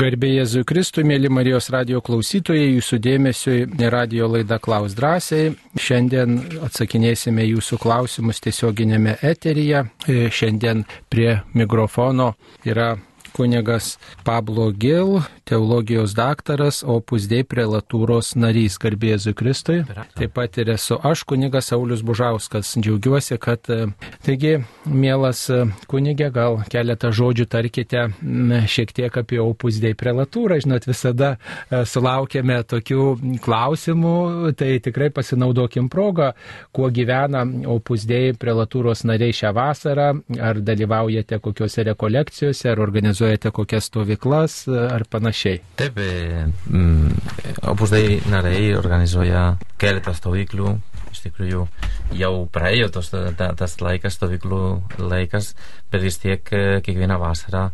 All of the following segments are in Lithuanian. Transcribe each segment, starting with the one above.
Garbė Jėzui Kristui, mėly Marijos radio klausytojai, jūsų dėmesio į radio laidą Klaus drąsiai. Šiandien atsakinėsime jūsų klausimus tiesioginėme eteryje. E, šiandien prie mikrofono yra kunigas Pablo Gil, teologijos daktaras, opus dei prelatūros narys, garbėzu Kristui. Taip pat ir esu aš, kunigas Saulis Bužauskas. Džiaugiuosi, kad, e, taigi, mielas e, kunigė, gal keletą žodžių tarkite šiek tiek apie opus dei prelatūrą. Žinot, visada e, sulaukėme tokių klausimų, tai tikrai pasinaudokim progą, kuo gyvena opus dei prelatūros nariai šią vasarą, ar dalyvaujate kokiuose rekolekcijose, ar organizuojate kokias stovyklas, ar panašiai panašiai. Taip, e, mm, Opus Dei nariai organizuoja keletą stovyklų. Iš tikrųjų, jau praėjo tos, ta, tas laikas, stovyklų laikas, bet vis tiek e, kiekvieną vasarą,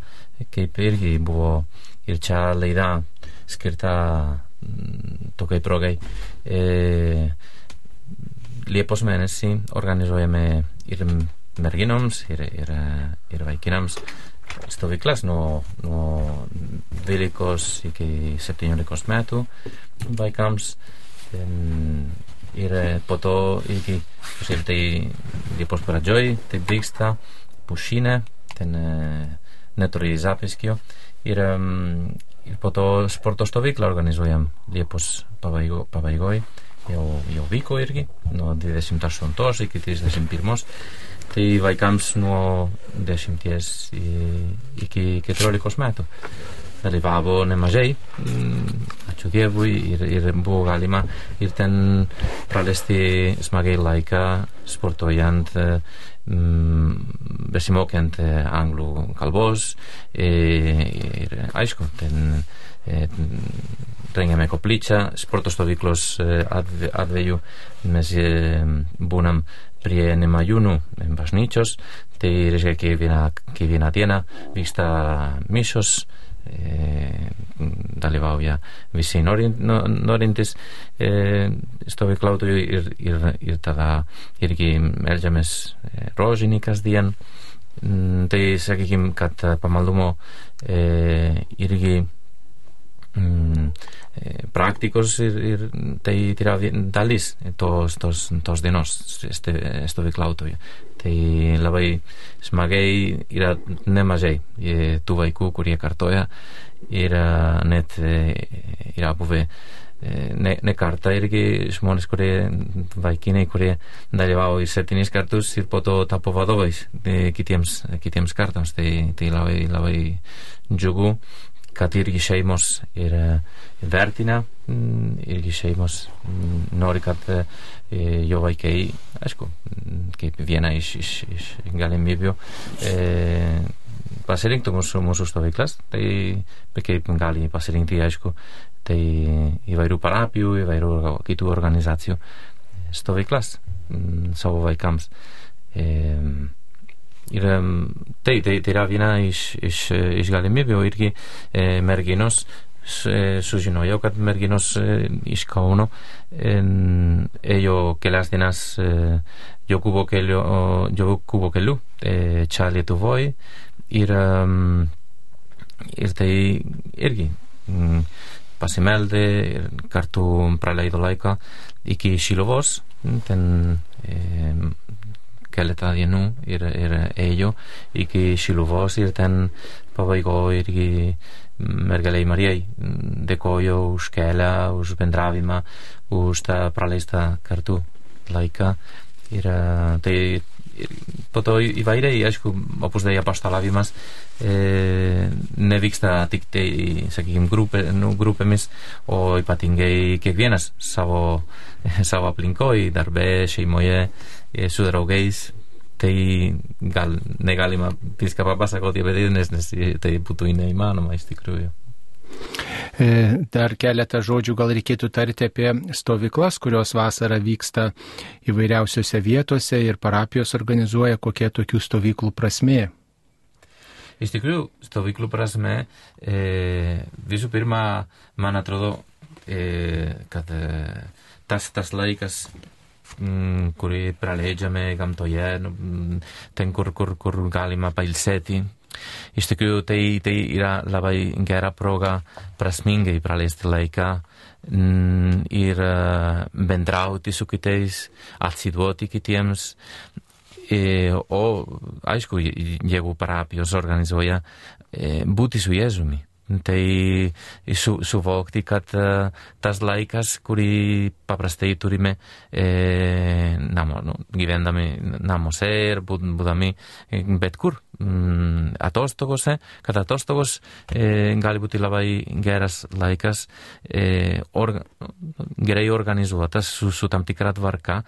kaip irgi buvo ir čia laida skirta mm, tokiai progai. E, Liepos mėnesį organizuojame ir merginoms, ir, ir, ir vaikinams stovyklas nuo, nuo 12 iki 17 metų vaikams. Ir po to iki kažkaip tai Liepos pradžioj taip vyksta pušinė ten netoli Zapiskio ir, ir po to sporto stovyklą organizuojam Liepos pabaigoj. Jau, jau vyko irgi nuo 28 iki 31 tai vaikams nuo 10 iki 14 metų dalyvavo nemažai mm, ačiū Dievui ir, ir buvo galima ir ten praleisti smagiai laiką sportuojant mm, besimokiant anglų kalbos ir aišku ten rengėme koplyčią sporto stovyklos atveju mes būnam prie nemajūnų bažnyčios, tai reiškia kiekvieną, kiekvieną dieną vyksta mišos, e, dalyvauja visi norintys e, stovyklautojų ir, ir, ir tada irgi melžiamės e, rožinį kasdien. Mm, tai sakykime, kad pamaldumo e, irgi mm, eh, praktikos ir, ir tai yra dalis tos, tos, tos dienos stovyklautoje. Tai labai smagiai yra nemažai tų vaikų, kurie kartoja ir net yra buvę ne, ne kartą irgi žmonės, kurie vaikinai, kurie dalyvavo ir septynis kartus ir po to tapo vadovais kitiems, kitiems kartams. Tai, tai labai, labai džiugu kad irgi šeimos ir vertina, mm, irgi šeimos mm, nori, kad e, jo vaikai, aišku, mm, kaip viena iš, iš, iš galimybių, e, pasirinktų mūsų, mūsų stovyklas, tai kaip gali pasirinkti, aišku, tai įvairių parapijų, įvairių kitų organizacijų stovyklas savo vaikams. E, Ir tai, tai, tai yra viena iš, iš, iš galimybių irgi e, merginos e, sužinojo, kad merginos e, iš Kauno e, ėjo kelias dienas e, Jokūbo keliu, Jokūbo keliu e, čia Lietuvoje ir, um, ir tai irgi. Mm, pasimeldė ir kartu praleido laiką iki Šiluvos ten e, keletą dienų ir, ir ėjo iki Šiluvos ir ten pabaigo irgi mergeliai Marijai dėkojo už kelią, už bendravimą, už tą praleistą kartu laiką ir tai po to įvairiai, aišku, opus dei apaštalavimas e, nevyksta tik tai, sakykime, grupė, nu, grupėmis, o ypatingai kiekvienas savo, savo aplinkoje, darbe, šeimoje, e, su draugais, tai gal negalima viską papasakoti tai, nes, nes tai būtų neįmanoma iš tikrųjų. E, dar keletą žodžių gal reikėtų tarti apie stovyklas, kurios vasarą vyksta įvairiausiose vietose ir parapijos organizuoja, kokie tokių stovyklų prasmė. Iš tikrųjų, stovyklų prasme, e, visų pirma, man atrodo, e, kad e, tas, tas laikas mm, kurį praleidžiame gamtoje, nu, ten, kur, kur, kur galima pailsėti, Iš tikrųjų, tai, tai yra labai gera proga prasmingai praleisti laiką mm, ir uh, bendrauti su kitais, atsiduoti kitiems. E, o, aišku, jeigu parapijos organizuoja, e, būti su Jėzumi. Tai su, suvokti, kad uh, tas laikas, kurį paprastai turime e, namo, nu, gyvendami namuose ir būdami bet kur mm, atostogose, kad atostogos e, gali būti labai geras laikas, e, orga, gerai organizuotas su, su tam tikra tvarka,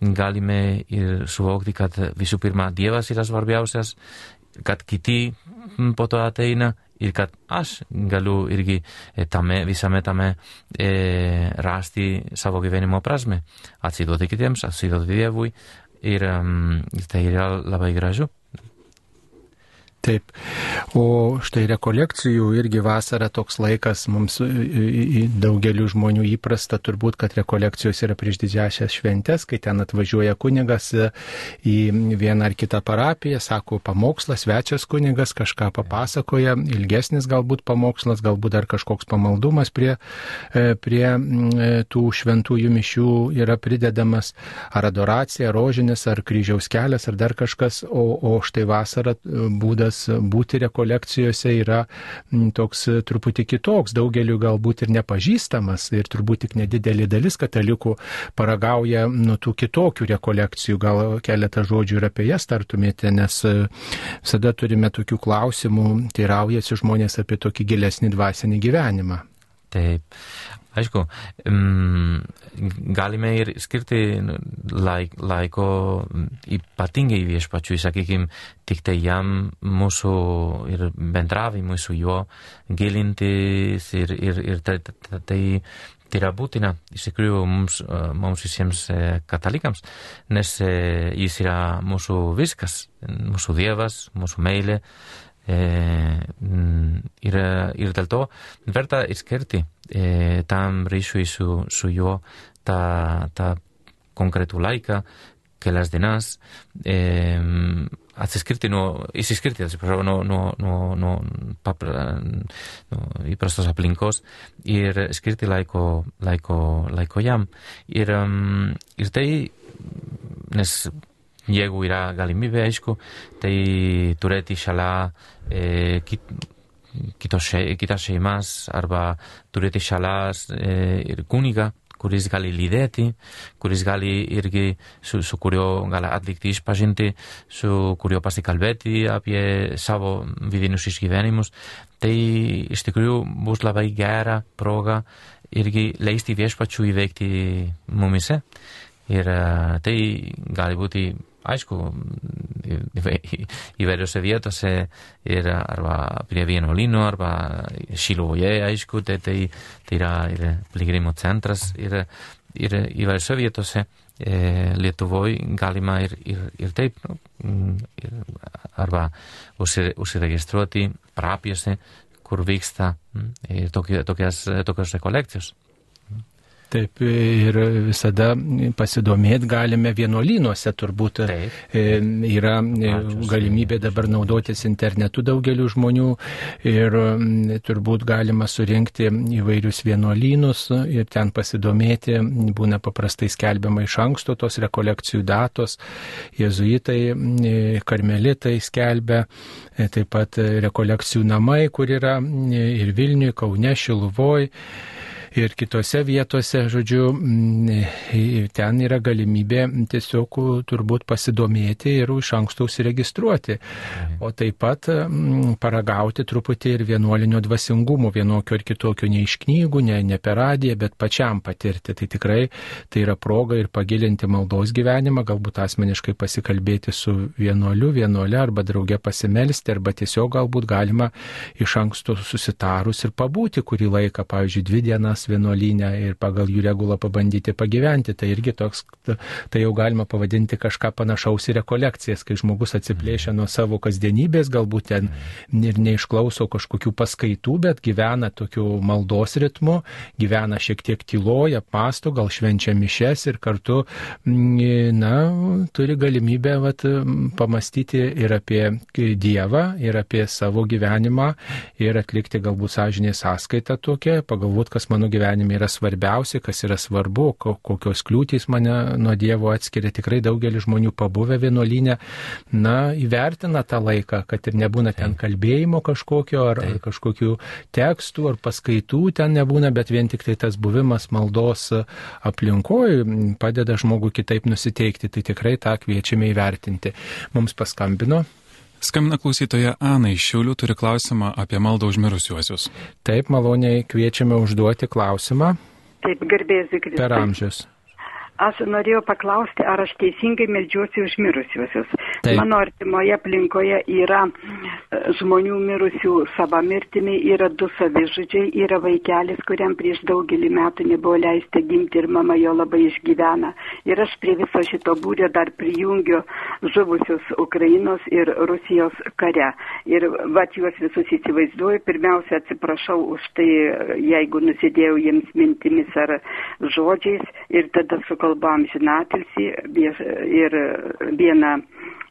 galime ir suvokti, kad visų pirma Dievas yra svarbiausias, kad kiti po to ateina ir kad aš galiu irgi tame, visame tame e, rasti savo gyvenimo prasme, atsiduoti kitiems, atsiduoti Dievui ir um, tai yra labai gražu. Taip. O štai rekolekcijų irgi vasara toks laikas mums daugeliu žmonių įprasta turbūt, kad rekolekcijos yra prieš didžiasias šventės, kai ten atvažiuoja kunigas į vieną ar kitą parapiją, sako pamokslas, svečias kunigas kažką papasakoja, ilgesnis galbūt pamokslas, galbūt dar kažkoks pamaldumas prie, e, prie e, tų šventųjų mišių yra pridedamas, ar adoracija, rožinis, ar kryžiaus kelias, ar dar kažkas, o, o štai vasara būdas būdas būti rekolekcijose yra toks truputį kitoks, daugeliu galbūt ir nepažįstamas ir turbūt tik nedidelė dalis katalikų paragauja nuo tų kitokių rekolekcijų. Gal keletą žodžių ir apie jas tartumėte, nes visada turime tokių klausimų, teiraujasi žmonės apie tokį gilesnį dvasinį gyvenimą. Taip. Aišku, galime ir skirti laik, laiko ypatingai viešpačiui, sakykime, tik tai jam mūsų ir bendravimui su juo gilintis ir, ir, ir tai, tai, tai yra būtina iš tikrųjų mums, mums visiems katalikams, nes jis yra mūsų viskas, mūsų Dievas, mūsų meilė. Ir, ir dėl to verta skirti e, tam ryšiui su, su juo tą, tą konkretų laiką, kelias dienas, e, atsiskirti nuo, įsiskirti, atsiprašau, nuo, nuo, nuo, nuo, papra, nuo įprastos aplinkos ir skirti laiko, laiko, laiko jam. Ir, um, ir tai, nes jeigu yra galimybė, aišku, tai turėti šalia e, kit, kitos, kitas šeimas arba turėti šalas e, ir kunigą, kuris gali lydėti, kuris gali irgi, su, su kuriuo gali atlikti išpažinti, su kuriuo pasikalbėti apie savo vidinius išgyvenimus. Tai iš tikrųjų bus labai gera proga irgi leisti viešpačių įveikti mumise. Ir tai gali būti aišku, įvairiose vietose ir arba prie vienuolino, arba Šilovoje, aišku, tai, tai, tai yra ir piligrimų centras ir, ir įvairiose vietose e, Lietuvoje galima ir, ir, ir taip, nu, ir, arba užsiregistruoti parapijose, kur vyksta ir tokias, tokios rekolekcijos. Taip, ir visada pasidomėti galime vienuolynuose, turbūt. Taip. E, yra e, Ačiū, galimybė dabar naudotis internetu daugeliu žmonių ir turbūt galima surinkti įvairius vienuolynus ir ten pasidomėti, būna paprastai skelbiama iš anksto tos rekolekcijų datos, jezuitai, e, karmelitai skelbia, taip pat rekolekcijų namai, kur yra ir Vilniui, Kaune, Šiluvoj ir kitose vietose, žodžiu, ten yra galimybė tiesiog turbūt pasidomėti ir iš anksto užsiregistruoti. O taip pat paragauti truputį ir vienuolinio dvasingumo, vienokio ar kitokio, ne iš knygų, ne, ne per radiją, bet pačiam patirti. Tai tikrai tai yra proga ir pagilinti maldos gyvenimą, galbūt asmeniškai pasikalbėti su vienuoliu, vienuolė arba drauge pasimelsti, arba tiesiog galbūt galima iš anksto susitarus ir pabūti kurį laiką, pavyzdžiui, dvi dienas pas vienuolynę ir pagal jų regulą pabandyti pagyventi. Tai irgi toks, tai jau galima pavadinti kažką panašaus į rekolekcijas, kai žmogus atsiplėšia nuo savo kasdienybės, galbūt ten ir neišklauso kažkokių paskaitų, bet gyvena tokiu maldos ritmu, gyvena šiek tiek tyloje, pasto, gal švenčia mišes ir kartu, na, turi galimybę vat, pamastyti ir apie Dievą, ir apie savo gyvenimą, ir atlikti galbūt sąžinės sąskaitą tokią, pagalvoti, kas mano gyvenime yra svarbiausia, kas yra svarbu, kokios kliūtys mane nuo Dievo atskiria. Tikrai daugelis žmonių pabuvę vienuolinę, na, įvertina tą laiką, kad ir nebūna ten kalbėjimo kažkokio, ar, ar kažkokių tekstų, ar paskaitų ten nebūna, bet vien tik tai tas buvimas maldos aplinkoje padeda žmogui kitaip nusiteikti. Tai tikrai tą kviečiame įvertinti. Mums paskambino Skambina klausytoja Ana iš Šiaulių turi klausimą apie maldą užmirusiuosius. Taip, maloniai kviečiame užduoti klausimą. Taip, garbėsiu Kristus. Per amžius. Aš norėjau paklausti, ar aš teisingai melžiuosi už mirusiuosius. Taip. Mano artimoje aplinkoje yra e, žmonių mirusių savo mirtimi, yra du savižudžiai, yra vaikelis, kuriam prieš daugelį metų nebuvo leista gimti ir mama jo labai išgyvena. Ir aš prie viso šito būrio dar prijungiu žuvusius Ukrainos ir Rusijos kare. Ir vat juos visus įsivaizduoju. Pirmiausia, atsiprašau už tai, jeigu nusidėjau jiems mintimis ar žodžiais. Ir tada su kalba amžinatilsi ir vieną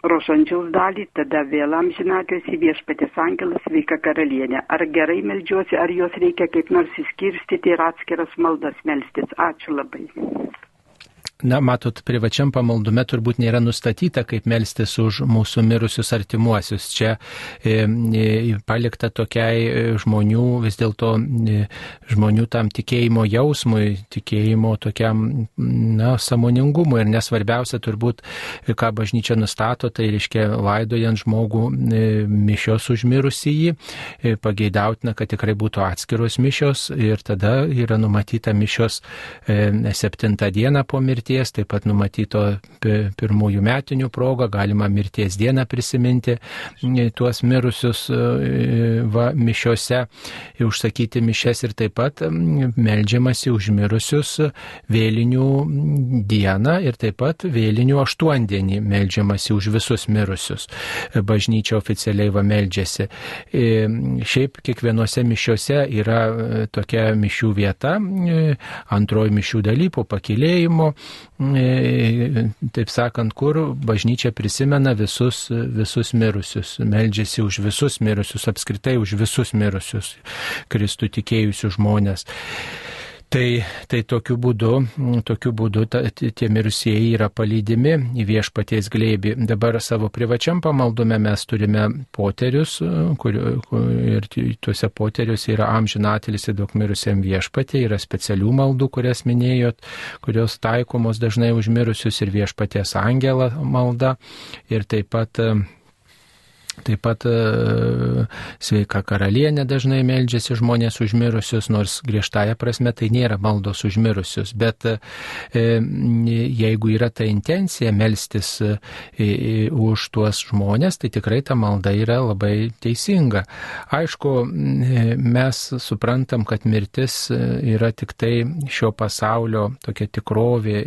rožančiaus dalį, tada vėl amžinatilsi viešpatės angelas sveika karalienė. Ar gerai melžiuosi, ar juos reikia kaip nors įskirstyti ir atskiras maldas melstis. Ačiū labai na, matot, privačiam pamaldume turbūt nėra nustatyta, kaip melstis už mūsų mirusius artimuosius. Čia e, e, palikta tokiai e, žmonių, vis dėlto e, žmonių tam tikėjimo jausmui, tikėjimo tokiam, na, samoningumui. Ir nesvarbiausia turbūt, ką bažnyčia nustato, tai reiškia laidojant žmogų e, mišios užmirusį jį, e, pageidautina, kad tikrai būtų atskiros mišios ir tada yra numatyta mišios e, septintą dieną po mirties mirties, taip pat numatyto pirmųjų metinių progą, galima mirties dieną prisiminti tuos mirusius e, va, mišiose, užsakyti mišes ir taip pat melžiamasi už mirusius vėlinių dieną ir taip pat vėlinių aštuondienį melžiamasi už visus mirusius. Bažnyčia oficialiai va meldžiasi. E, šiaip kiekvienose mišiose yra e, tokia mišių vieta, antroji mišių daly po pakilėjimo E, taip sakant, kur bažnyčia prisimena visus, visus mirusius, meldžiasi už visus mirusius, apskritai už visus mirusius, Kristų tikėjusius žmonės. Tai, tai tokiu būdu, tokiu būdu ta, tie mirusieji yra palydimi į viešpaties glėbį. Dabar savo privačiam pamaldume mes turime poterius, kur, kur, ir tuose poteriuose yra amžinatelis ir daug mirusiam viešpatė, yra specialių maldų, kurias minėjot, kurios taikomos dažnai užmirusius ir viešpaties angelą malda. Ir taip pat Taip pat e, sveika karalienė dažnai meldžiasi žmonės užmirusius, nors griežtąją prasme tai nėra maldos užmirusius, bet e, jeigu yra ta intencija melstis e, už tuos žmonės, tai tikrai ta malda yra labai teisinga. Aišku, mes suprantam, kad mirtis yra tik tai šio pasaulio tokia tikrovė,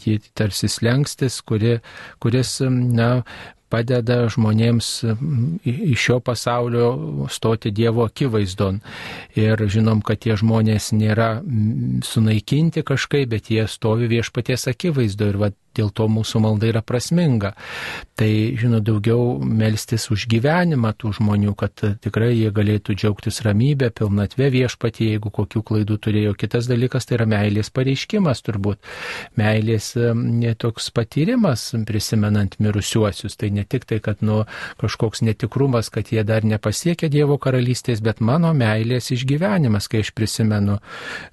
ji tarsi slengstis, kuri, kuris na, padeda žmonėms iš šio pasaulio stoti Dievo akivaizdon. Ir žinom, kad tie žmonės nėra sunaikinti kažkaip, bet jie stovi viešpaties akivaizdo. Ir va, dėl to mūsų malda yra prasminga. Tai, žinot, daugiau melstis už gyvenimą tų žmonių, kad tikrai jie galėtų džiaugtis ramybę, pilnatvę viešpatį, jeigu kokių klaidų turėjo. Kitas dalykas tai yra meilės pareiškimas turbūt. Meilės toks patyrimas, prisimenant mirusiuosius. Tai ne tik tai, kad nu, kažkoks netikrumas, kad jie dar nepasiekė Dievo karalystės, bet mano meilės išgyvenimas, kai aš prisimenu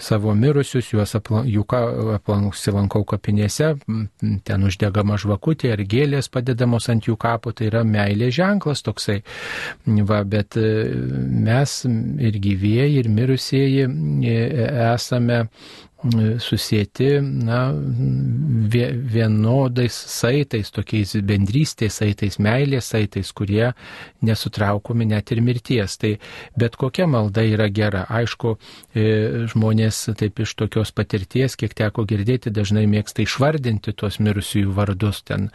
savo mirusius, juos aplanksilankau kapinėse, ten uždegama žvakutė ar gėlės padedamos ant jų kapo, tai yra meilės ženklas toksai. Va, bet e, mes ir gyvieji, ir mirusieji e, esame susijęti na, vienodais saitais, tokiais bendrystės saitais, meilės saitais, kurie nesutraukomi net ir mirties. Tai bet kokia malda yra gera. Aišku, e, žmonės taip iš tokios patirties, kiek teko girdėti, dažnai mėgsta išvardinti tuos mirusiųjų vardus, ten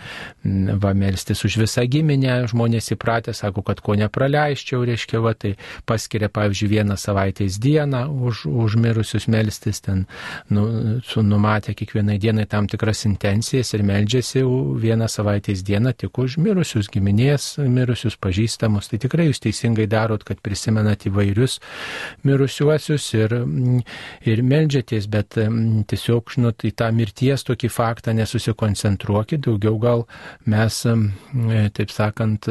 va melstis už visą giminę, žmonės įpratę, sako, kad ko nepraleisčiau, reiškia, va tai paskiria, pavyzdžiui, vieną savaitės dieną už, už mirusius melstis ten nu, numatę kiekvienai dienai tam tikras intencijas ir meldžiasi vieną savaitės dieną tik už mirusius giminės, mirusius pažįstamus. Tai tikrai jūs teisingai darot, kad prisimenat įvairius mirusiuosius ir, ir meldžiatės, bet tiesiog, žinot, į tą mirties tokį faktą nesusikoncentruokit, daugiau gal mes, taip sakant,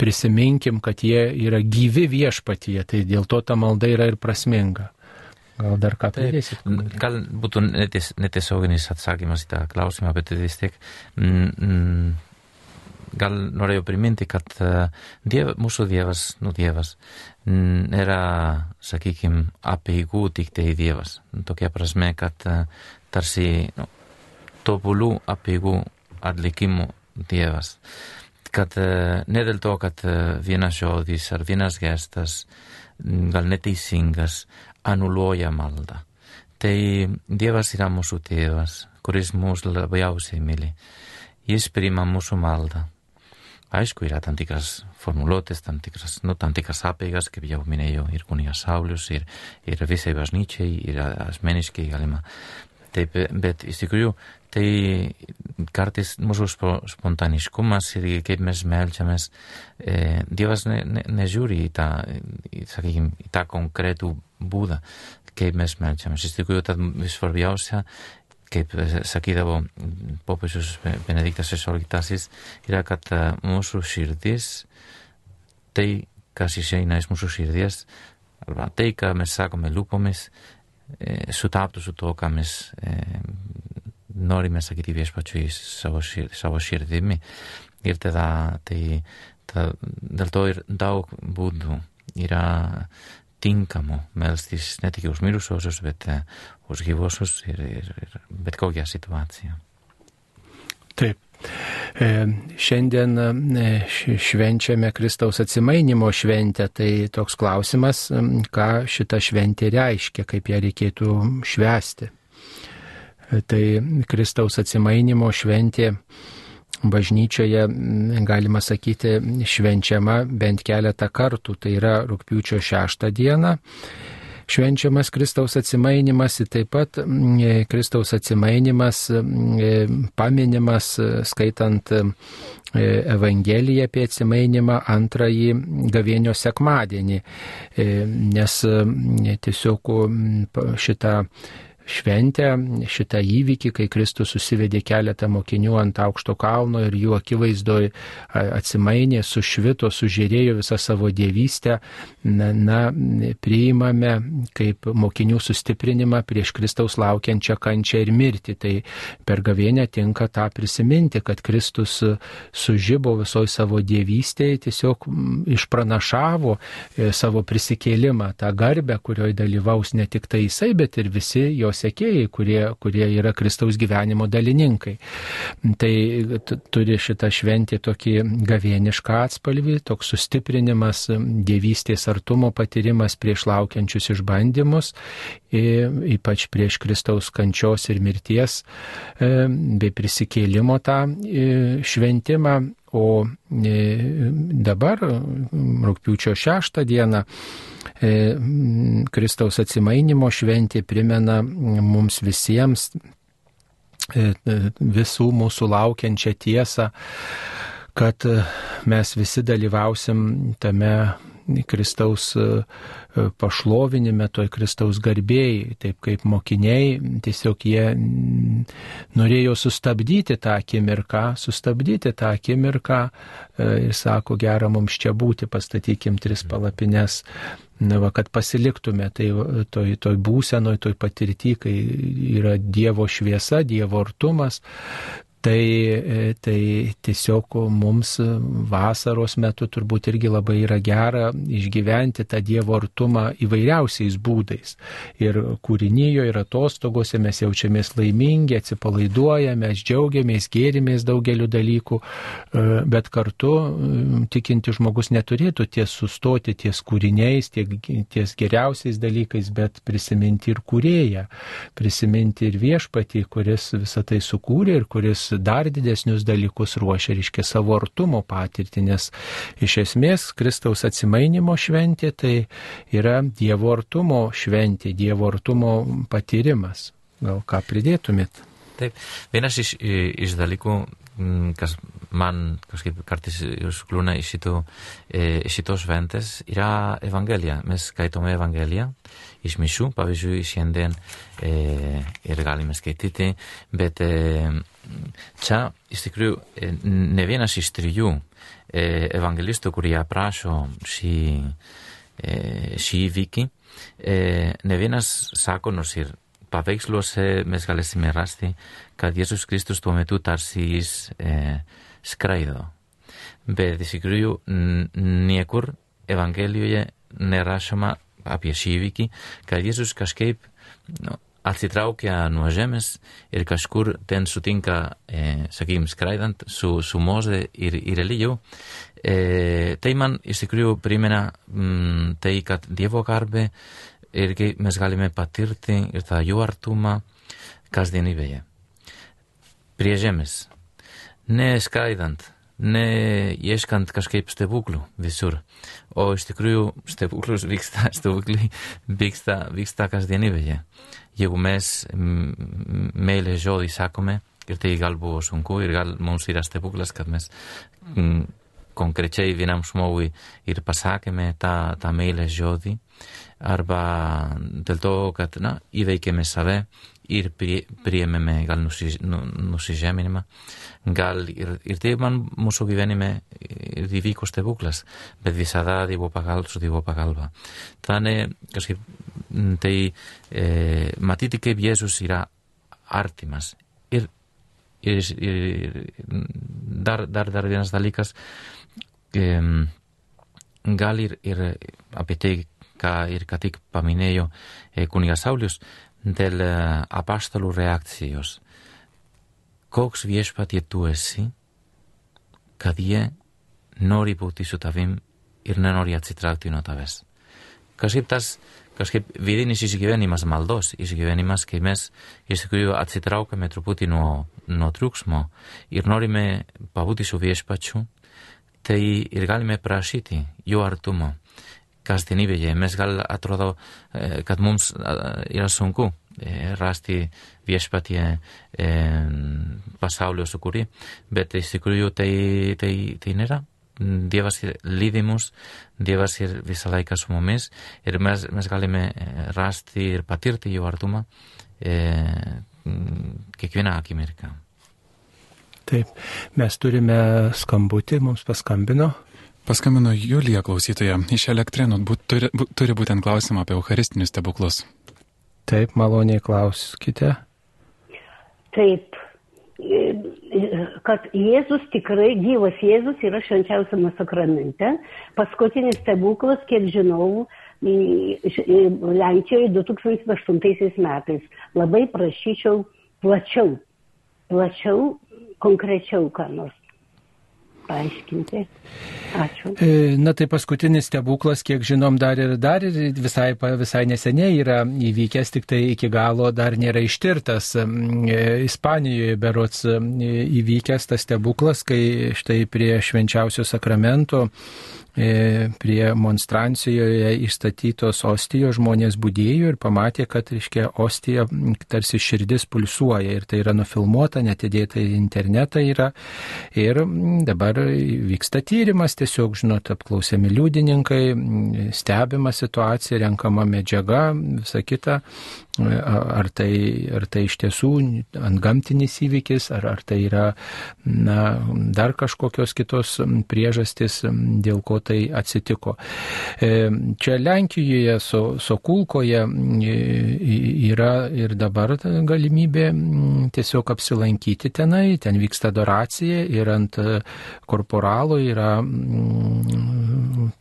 prisiminkim, kad jie yra gyvi viešpatyje, tai dėl to ta malda yra ir prasminga. Gal dar ką pridėsit? Gal būtų neties, netiesioginis atsakymas į tą klausimą, bet vis tiek mm, gal norėjau priminti, kad uh, diev, mūsų dievas, nu dievas, yra, sakykime, apieigų tik tai dievas. Tokia prasme, kad uh, tarsi nu, tobulų apieigų atlikimų dievas. Kad uh, ne dėl to, kad vienas žodis ar vienas gestas gal neteisingas anuloja maldą. Tai Dievas yra mūsų tėvas, kuris mūsų labiausiai myli. Jis priima mūsų maldą. Aišku, yra tam tikras formuluotės, tam tikras, nu, tam tikras apeigas, kaip jau minėjau, ir kunigas Saulius, ir, ir visai bažnyčiai, ir asmeniškai galima. Taip, bet iš tikrųjų, tai kartais mūsų spontaniškumas ir kaip mes melčiamės, e, Dievas ne, ne, nežiūri į tą, į, sakykime, į tą konkretų būdą, kaip mes melčiamės. Iš tikrųjų, tad svarbiausia, kaip sakydavo popiežius Benediktas XVI, yra, kad e, mūsų širdis, tai, kas išeina iš mūsų širdies, arba tai, ką mes sakome lūpomis, e, sutaptų su to, ką mes e, norime sakyti viešpačiui savo, šir, savo širdimi. Ir tada, tai, ta, dėl to ir daug būdų yra tinkamu melstis ne tik už mirusiosius, bet už gyvosius ir, ir, ir bet kokią situaciją. Taip. Šiandien švenčiame Kristaus atsimainimo šventę, tai toks klausimas, ką šita šventė reiškia, kaip ją reikėtų švesti. E, tai Kristaus atsimainimo šventė bažnyčioje, galima sakyti, švenčiama bent keletą kartų. Tai yra rūpiučio šeštą dieną švenčiamas Kristaus atsimainimas ir taip pat Kristaus atsimainimas paminimas skaitant Evangeliją apie atsimainimą antrąjį gavėnio sekmadienį, nes tiesiog šitą šventę, šitą įvykį, kai Kristus susivedė keletą mokinių ant aukšto kalno ir jų akivaizdoj atsimainė, sušvito, sužiūrėjo visą savo dievystę, na, na, priimame kaip mokinių sustiprinimą prieš Kristaus laukiančią kančią ir mirtį. Tai per gavėnę tinka tą prisiminti, kad Kristus sužybo visoji savo dievystėje, tiesiog išpranašavo e, savo prisikėlimą, tą garbę, kurioje dalyvaus ne tik tai jisai, bet ir visi jos sekėjai, kurie, kurie yra Kristaus gyvenimo dalininkai. Tai turi šitą šventį tokį gavienišką atspalvį, toks sustiprinimas, dievystės artumo patyrimas prieš laukiančius išbandymus, ypač prieš Kristaus kančios ir mirties e, bei prisikėlimo tą e, šventimą. O e, dabar, rūpiučio šeštą dieną, E, Kristaus atsimainimo šventė primena mums visiems e, visų mūsų laukiančią tiesą, kad mes visi dalyvausim tame Kristaus pašlovinime, toj Kristaus garbėjai, taip kaip mokiniai, tiesiog jie norėjo sustabdyti tą akimirką, sustabdyti tą akimirką ir sako, gera mums čia būti, pastatykim tris palapines na, va, kad pasiliktume tai, toj, toj būsenoj, toj patirti, kai yra Dievo šviesa, Dievo artumas, Tai, e, tai tiesiog mums vasaros metu turbūt irgi labai yra gera išgyventi tą Dievo artumą įvairiausiais būdais. Ir kūrinyjo, ir atostogose mes jaučiamės laimingi, atsipalaiduojame, džiaugiamės, gėrimės daugeliu dalykų, e, bet kartu tikinti žmogus neturėtų ties sustoti ties kūriniais, tiek, ties geriausiais dalykais, bet prisiminti ir kūrėją, prisiminti ir viešpatį, kuris visą tai sukūrė ir kuris dar didesnius dalykus ruošia, reiškia savo artumo patirtį, nes iš esmės Kristaus atsimainimo šventė tai yra Dievo artumo šventė, Dievo artumo patyrimas. Gal ką pridėtumėt? Taip, vienas iš, iš dalykų, mm, kas man kažkaip kartais užkliūna iš e, šitos šventės, yra Evangelija. Mes skaitome Evangeliją iš mišių, pavyzdžiui, šiandien e, ir galime skaityti, bet e, čia iš tikrųjų e, ne vienas iš trijų e, evangelistų, kurie aprašo šį, e, šį įvykį, e, ne vienas sako, nors ir paveiksluose mes galėsime rasti, kad Jėzus Kristus tuo metu tarsi jis e, skraido. Bet iš tikrųjų niekur Evangelijoje nerašoma apie šį įvykį, kad Jėzus kažkaip nu, atsitraukia nuo žemės ir kažkur ten sutinka, e, sakykim, skraidant su, su Moze ir, ir Elijau. E, tai man iš tikrųjų primena mm, tai, kad Dievo garbė irgi mes galime patirti ir tą jų artumą kasdienybėje. Prie žemės. Ne skraidant, ne ieškant kažkaip stebuklų visur, o iš tikrųjų stebuklus vyksta, stebuklai vyksta, vyksta kasdienybėje. Jeigu mes meilės žodį sakome, ir tai gal buvo sunku, ir gal mums yra stebuklas, kad mes mm, konkrečiai vienam žmogui ir pasakėme tą, tą meilės žodį, arba dėl to, kad na, įveikėme save ir prie, priėmėme gal nusi, nu, nusižeminimą, gal ir, ir tai man mūsų gyvenime ir įvyko stebuklas, bet visada Dievo pagalbos, Dievo pagalba. Tane, kažkaip, tai e, matyti kaip Jėzus yra artimas. Ir, ir, ir dar, dar, dar vienas dalykas, e, gal ir, ir apie tai ką ir ką tik paminėjo e, kunigas Saulius, dėl e, apaštalų reakcijos. Koks viešpatie tu esi, kad jie nori būti su tavim ir nenori atsitraukti nuo tavęs. Kažkaip tas, kažkaip vidinis išgyvenimas maldos, išgyvenimas, kai mes iš tikrųjų atsitraukame truputį nuo, nuo triukšmo ir norime pabūti su viešpačiu, tai ir galime prašyti jo artumo kasdienybėje. Mes gal atrodo, e, kad mums yra sunku e, rasti viešpatie e, pasaulio sukūrį, bet iš tikrųjų tai, tai, tai nėra. Dievas lydi mus, Dievas ir visą laiką su mumis ir mes, mes galime rasti ir patirti jo artumą e, kiekvieną akimirką. Taip, mes turime skambutį, mums paskambino Paskambino Julija klausytoja iš elektrinų, būt, turi, būt, turi būtent klausimą apie eucharistinius stebuklus. Taip, maloniai klauskite. Taip, kad Jėzus tikrai, gyvas Jėzus yra švenčiausiame sakramente. Paskutinis stebuklas, kiek žinau, Lenkijoje 2008 metais. Labai prašyčiau plačiau, plačiau, konkrečiau, ką nors paaiškinti. Ačiū. E, na tai paskutinis stebuklas, kiek žinom, dar ir, dar ir visai, visai neseniai yra įvykęs, tik tai iki galo dar nėra ištirtas. E, Ispanijoje berots e, įvykęs tas stebuklas, kai štai prie švenčiausio sakramento prie monstrancijoje įstatytos ostijos žmonės būdėjo ir pamatė, kad, reiškia, ostija tarsi širdis pulsuoja ir tai yra nufilmuota, netidėta į internetą yra. Ir dabar vyksta tyrimas, tiesiog, žinot, apklausiami liudininkai, stebima situacija, renkama medžiaga, visa kita ar tai, ar tai iš tiesų antgamtinis įvykis, ar, ar tai yra na, dar kažkokios kitos priežastys, dėl ko tai atsitiko. E, čia Lenkijoje, so, Sokulkoje yra ir dabar galimybė tiesiog apsilankyti tenai, ten vyksta adoracija ir ant korporalo yra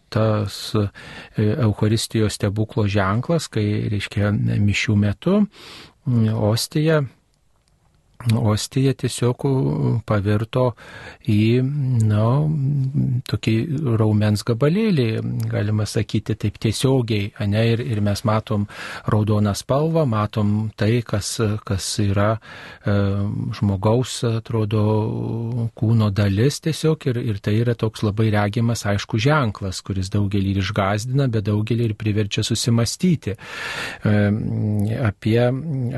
tas e, Eucharistijos stebuklo ženklas, kai, reiškia, mišių metu ostija Ostija tiesiog pavirto į, na, tokį raumens gabalėlį, galima sakyti taip tiesiogiai, ne, ir, ir mes matom raudoną spalvą, matom tai, kas, kas yra e, žmogaus, atrodo, kūno dalis tiesiog, ir, ir tai yra toks labai regimas, aišku, ženklas, kuris daugelį ir išgazdina, bet daugelį ir priverčia susimastyti. E, apie,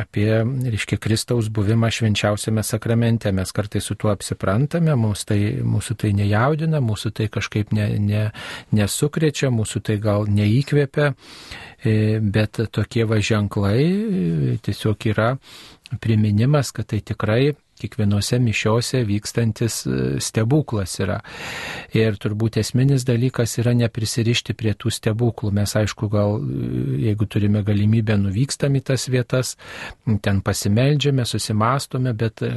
apie, reiškia, Kristaus buvimą šventėje švenčiausiame sakramente. Mes kartais su tuo apsiprantame, mūsų tai, mūsų tai nejaudina, mūsų tai kažkaip ne, ne, nesukrečia, mūsų tai gal neįkvėpia, e, bet tokie va ženklai e, tiesiog yra priminimas, kad tai tikrai kiekvienose mišiose vykstantis e, stebuklas yra. Ir turbūt esminis dalykas yra neprisirišti prie tų stebuklų. Mes aišku, gal e, jeigu turime galimybę nuvykstam į tas vietas, ten pasimeldžiame, susimastome, bet e,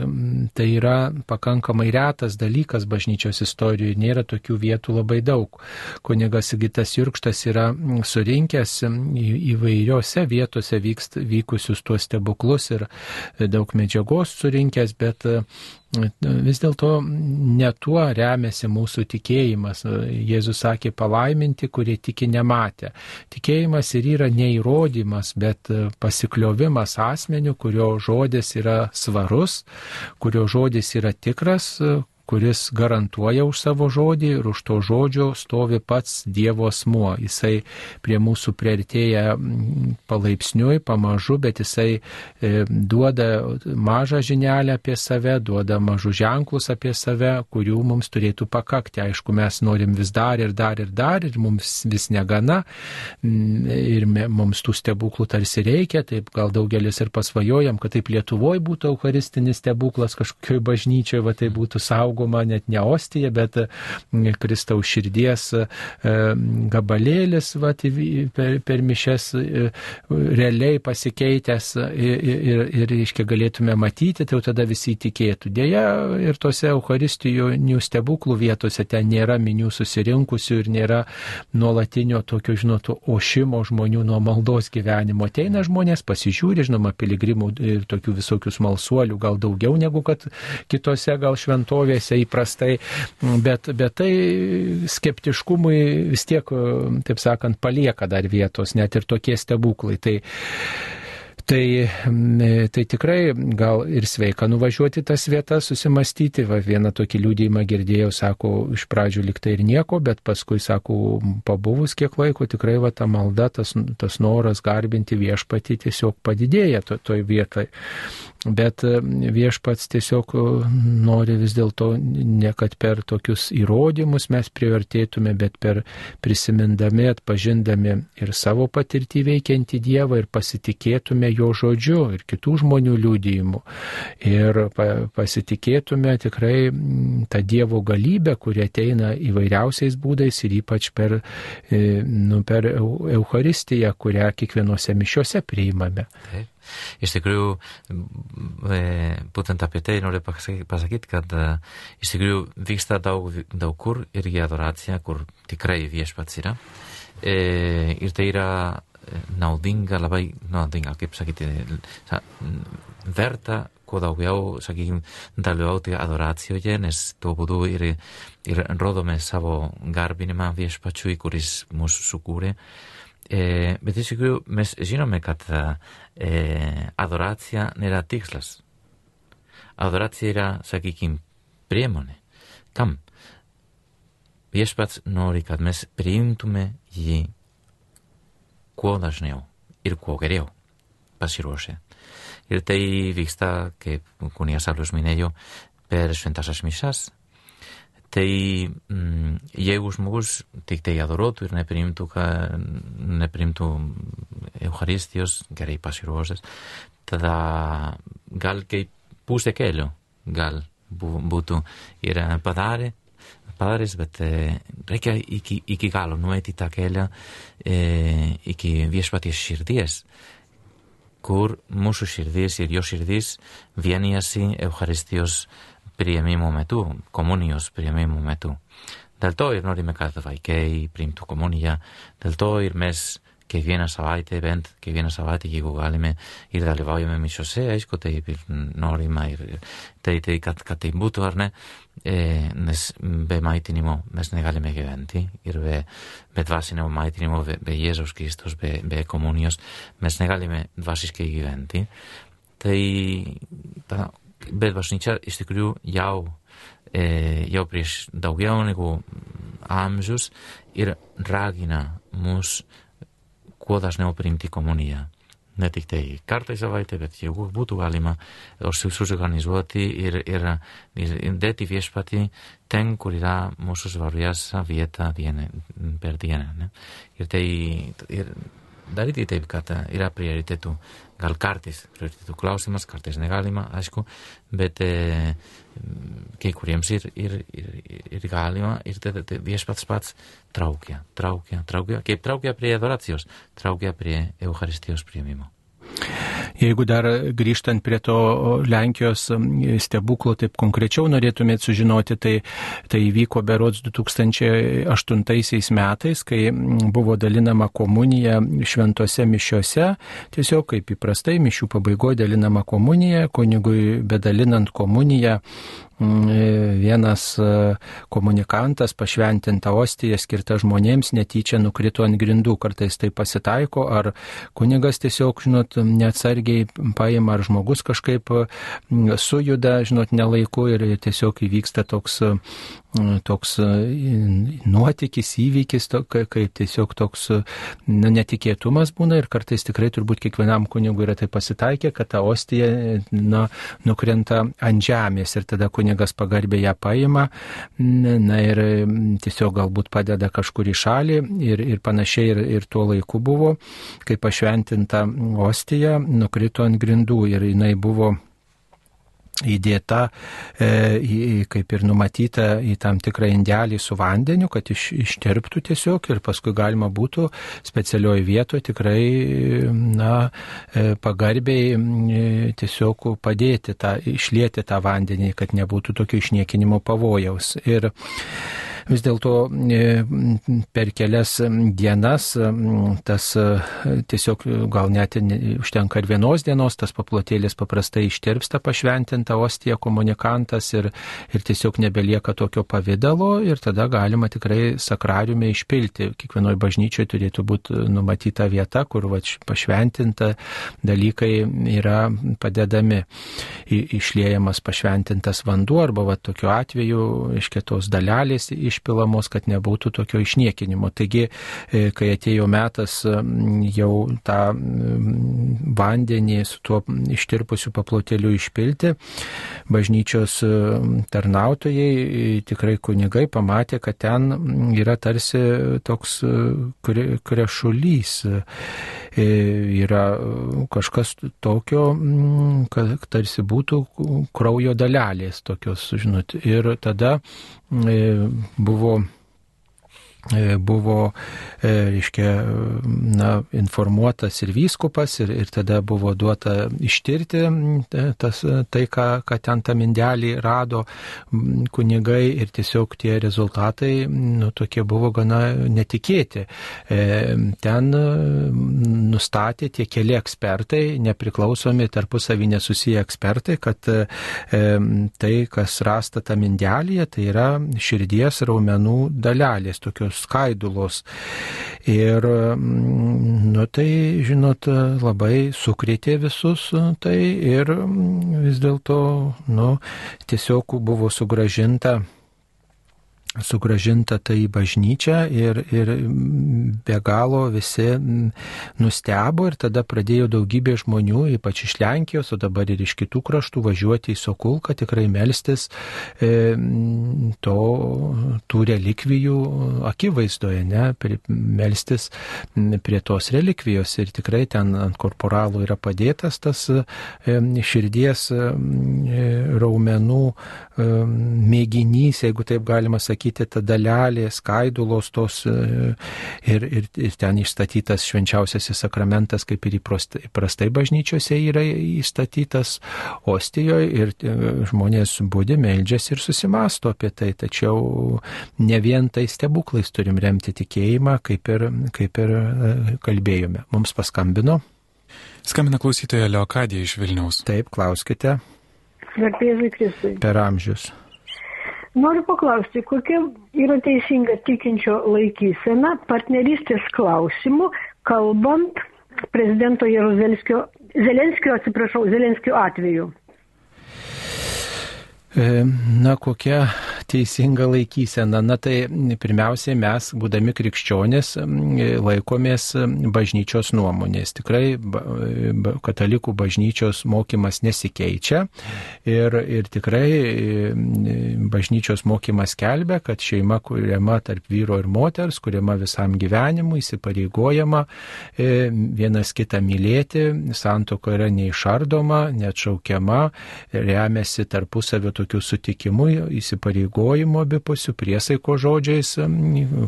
tai yra pakankamai retas dalykas bažnyčios istorijoje, nėra tokių vietų labai daug. Kunigas Sigitas Jurkštas yra surinkęs įvairiose vietose vykst, vykusius tuos stebuklus ir daug medžiagos surinkęs, bet bet e, vis dėlto ne tuo remiasi mūsų tikėjimas. Jėzus sakė palaiminti, kurie tiki nematę. Tikėjimas ir yra neįrodymas, bet pasikliovimas asmeniu, kurio žodis yra svarus, kurio žodis yra tikras, kuris garantuoja už savo žodį ir už to žodžio stovi pats Dievo asmuo. Jisai prie mūsų prieartėja mm, palaipsniui, pamažu, bet jisai e, duoda mažą žinelę apie save, duoda mažus ženklus apie save, kurių mums turėtų pakakti. Aišku, mes norim vis dar ir dar ir dar ir mums vis negana mm, ir mums tų stebuklų tarsi reikia, taip gal daugelis ir pasvajojam, kad taip Lietuvoje būtų eucharistinis stebuklas kažkokioj bažnyčioje, va tai būtų saugoma saugoma net ne ostija, bet Kristaus širdies e, gabalėlis va, per, per mišes e, realiai pasikeitęs ir, ir, ir iškia galėtume matyti, tai jau tada visi tikėtų. Deja, ir tose Euharistijų stebuklų vietose ten nėra minių susirinkusių ir nėra nuolatinio tokio, žinot, ošimo žmonių nuo maldos gyvenimo. Ateina žmonės, pasižiūri, žinoma, piligrimų ir tokių visokių smalsuolių, gal daugiau negu kad kitose gal šventovėse diskusijose įprastai, bet, bet tai skeptiškumui vis tiek, taip sakant, palieka dar vietos, net ir tokie stebuklai. Tai, Tai, tai tikrai gal ir sveika nuvažiuoti tas vietas, susimastyti. Va, vieną tokį liūdėjimą girdėjau, sako, iš pradžių liktai ir nieko, bet paskui, sako, pabuvus kiek laiko, tikrai va, ta malda, tas, tas noras garbinti viešpatį tiesiog padidėja to, toj vietoje. Bet e, viešpats tiesiog e, nori vis dėlto ne kad per tokius įrodymus mes privertėtume, bet per prisimindami, atpažindami ir savo patirtį veikiantį Dievą ir pasitikėtume jo žodžiu ir kitų žmonių liūdėjimu. Ir pasitikėtume tikrai tą Dievo galybę, kuri ateina įvairiausiais būdais ir ypač per, e, nu, per Eucharistiją, kurią kiekvienose mišiuose priimame. Taip. Iš tikrųjų, e, būtent apie tai noriu pasakyti, kad e, iš tikrųjų vyksta daug, daug kur irgi adoracija, kur tikrai viešpats yra. E, ir tai yra naudinga, labai naudinga, kaip sakyti, verta kuo daugiau, sakykime, dalyvauti adoracijoje, nes tuo būdu ir, ir rodome savo garbinimą viešpačiui, kuris mūsų sukūrė. ε, με τη σιγκού μες γίνομαι κατά ε, αδωράτσια νερά τίξλας. Αδωράτσια ρα σακικίν πριέμονε. Καμ. Βιέσπατς νόρι κατ μες πριύντουμε γι κουόδας νέο. Ήρ κουόγεραιο. Πασιρούσε. Ήρτε η βιχστά και κουνίας άλλος μην έγιο πέρες φεντάσας μισάς Tai mm, jeigu žmogus tik tai adoruotų ir neprimtų, ka, neprimtų Euharistijos, gerai pasiruošęs, tada gal kaip pusė kelio gal būtų ir padarė, padaręs, bet e, reikia iki, iki galo nueiti tą kelią e, iki viešpaties širdies kur mūsų širdis ir jo širdis vienijasi Euharistijos prieimimo metu, komunijos prieimimo metu. Dėl to ir norime, kad vaikai priimtų komuniją, dėl to ir mes kiekvieną savaitę, bent kiekvieną savaitę, jeigu galime ir dalyvaujame mišiose, aišku, tai ir norime ir tai, tai kad, kad tai būtų ar ne, e, nes be maitinimo mes negalime gyventi ir be, be dvasinio maitinimo, be, be Jėzaus Kristus, be, be komunijos mes negalime dvasiškai gyventi. Tai ta, bet bažnyčia iš tikrųjų jau, e, jau prieš daugiau negu amžius ir ragina mus kuo dažniau priimti komuniją. Ne tik tai kartą į savaitę, bet jeigu būtų galima susiorganizuoti ir, ir, ir dėti viešpatį ten, kur yra mūsų svarbiausia vieta dieną, per dieną. Ne? Ir tai ir daryti taip, kad yra prioritetų. Gal kartais prioritetų klausimas, kartais negalima, aišku, bet e, kai kuriems ir, ir, ir, ir galima, ir tada viešpats pats traukia, traukia, traukia, kaip traukia prie adoracijos, traukia prie Euharistijos prieimimo. Jeigu dar grįžtant prie to Lenkijos stebuklo, taip konkrečiau norėtumėt sužinoti, tai, tai įvyko berods 2008 metais, kai buvo dalinama komunija šventose mišiose, tiesiog kaip įprastai mišių pabaigoje dalinama komunija, kunigui bedalinant komuniją vienas e, komunikantas pašventinta ostija skirta žmonėms netyčia nukrito ant grindų, kartais tai pasitaiko, ar kunigas tiesiog, žinot, neatsargiai paima, ar žmogus kažkaip mm, sujuda, žinot, nelaiku ir tiesiog įvyksta toks toks e, nuotykis, įvykis, kaip tiesiog toks na, netikėtumas būna ir kartais tikrai turbūt kiekvienam kunigui yra tai pasitaikę, kad ta ostija na, nukrenta ant žemės ir tada kunigas pagarbiai ją paima na, ir tiesiog galbūt padeda kažkur į šalį ir, ir panašiai ir, ir tuo laiku buvo, kai pašventinta ostija nukrito ant grindų ir jinai buvo įdėta, e, kaip ir numatyta, į tam tikrą indelį su vandeniu, kad iš, išterptų tiesiog ir paskui galima būtų specialioje vietoje tikrai na, e, pagarbiai e, tiesiog padėti tą, išlieti tą vandenį, kad nebūtų tokio išniekinimo pavojaus. Ir vis dėlto e, per kelias dienas tas e, tiesiog gal net užtenka ir vienos dienos, tas paplotėlis paprastai ištirpsta pašventinta ostija komunikantas ir, ir tiesiog nebelieka tokio pavydalo ir tada galima tikrai sakrariume išpilti. Kiekvienoje bažnyčioje turėtų būti numatyta vieta, kur va, pašventinta dalykai yra padedami. Išliejamas pašventintas vanduo arba va, tokiu atveju iš kitos dalelės iš išpilamos, kad nebūtų tokio išniekinimo. Taigi, e, kai atėjo metas jau tą vandenį su tuo ištirpusiu paplotėliu išpilti, bažnyčios tarnautojai, e, tikrai kunigai pamatė, kad ten yra tarsi toks e, krešulys yra kažkas tokio, kad tarsi būtų kraujo dalelės tokios, žinot. Ir tada buvo E, buvo, e, reiškia, na, informuotas ir vyskupas, ir, ir tada buvo duota ištirti tas, tai, ką, ką ten tą mindelį rado kunigai ir tiesiog tie rezultatai, nu, tokie buvo gana netikėti. E, ten nustatė tie keli ekspertai, nepriklausomi tarpusavį nesusiję ekspertai, kad tai, kas rasta tą mindelį, tai yra širdies raumenų dalelės, tokios skaidulos. Ir, mm, nu tai, žinot, labai sukrėtė visus tai ir mm, vis dėlto, nu, tiesiog buvo sugražinta sugražinta tai į bažnyčią ir, ir be galo visi nustebo ir tada pradėjo daugybė žmonių, ypač iš Lenkijos, o dabar ir iš kitų kraštų važiuoti į Sokulką, tikrai melstis e, to, tų relikvijų akivaizdoje, ne, melstis prie tos relikvijos. Ir tikrai ten ant korporalų yra padėtas tas e, širdies e, raumenų e, mėginys, jeigu taip galima sakyti, sakyti, ta dalelė, skaidulos tos e, ir, ir, ir ten išstatytas švenčiausiasis sakramentas, kaip ir įprastai bažnyčiose yra įstatytas ostijoje ir e, žmonės būdi, meldžiasi ir susimasto apie tai, tačiau ne vien tai stebuklais turim remti tikėjimą, kaip ir, kaip ir e, kalbėjome. Mums paskambino. Skambina klausytoja Leokadija iš Vilniaus. Taip, klauskite. Garbėzai Kristui. Per amžius. Noriu paklausti, kokia yra teisinga tikinčio laikysena partnerystės klausimų, kalbant prezidento Jeruzelskio, Zelenskio, atsiprašau, Zelenskio atveju. E, na, kokia teisinga laikysena? Na, tai pirmiausiai mes, būdami krikščionės, laikomės bažnyčios nuomonės. Tikrai katalikų bažnyčios mokymas nesikeičia ir, ir tikrai bažnyčios mokymas kelbia, kad šeima kuriama tarp vyro ir moters, kuriama visam gyvenimui, įsipareigojama e, vienas kitą mylėti, santoka yra neišardoma, neatšaukiama, remiasi tarpusavio tokių sutikimų, įsipareigojimų abipusių priesaiko žodžiais,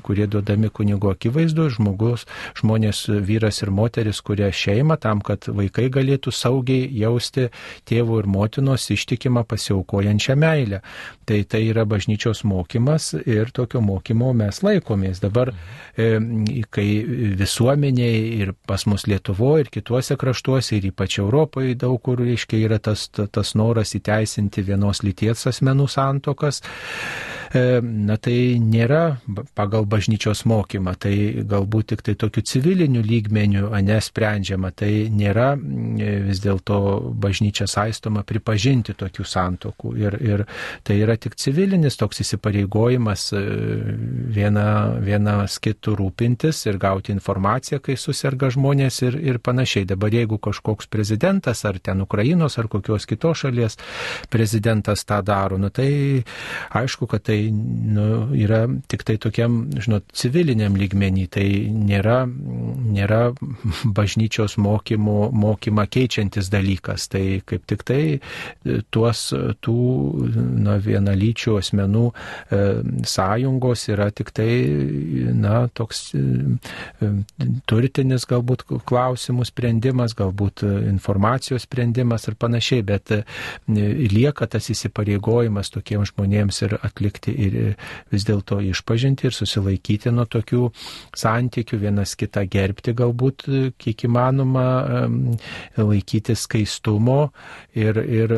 kurie duodami kunigo akivaizdu, žmogus, žmonės, vyras ir moteris, kurie šeima tam, kad vaikai galėtų saugiai jausti tėvų ir motinos ištikimą pasiaukojančią meilę. Tai tai yra bažnyčios mokymas ir tokio mokymo mes laikomės. Dabar, e, kai visuomeniai ir pas mus Lietuvoje ir kituose kraštuose ir ypač Europoje daug kur, reiškia, yra tas, tas noras įteisinti vienos lyties lyties asmenų santokas. E, na tai nėra pagal bažnyčios mokymą, tai galbūt tik tai tokiu civiliniu lygmeniu nesprendžiama, tai nėra e, vis dėlto bažnyčia saistoma pripažinti tokių santokų. Ir, ir tai yra tik civilinis toks įsipareigojimas e, viena, vienas kitų rūpintis ir gauti informaciją, kai susirga žmonės ir, ir panašiai. Dabar jeigu kažkoks prezidentas ar ten Ukrainos ar kokios kitos šalies prezidentas tą daro, nu tai aišku, kad tai nu, yra tik tai tokiam, žinot, civiliniam lygmenį, tai nėra, nėra bažnyčios mokymų, mokymą keičiantis dalykas. Tai kaip tik tai e, tuos tų na, vienalyčių asmenų e, sąjungos yra tik tai, na, toks e, e turtinis galbūt klausimų sprendimas, galbūt informacijos sprendimas ir panašiai, bet e, lieka tas įsipareigojimas įsipareigojimas tokiems žmonėms ir atlikti ir vis dėlto išpažinti ir susilaikyti nuo tokių santykių, vienas kitą gerbti galbūt kiek įmanoma, laikytis skaistumo ir, ir,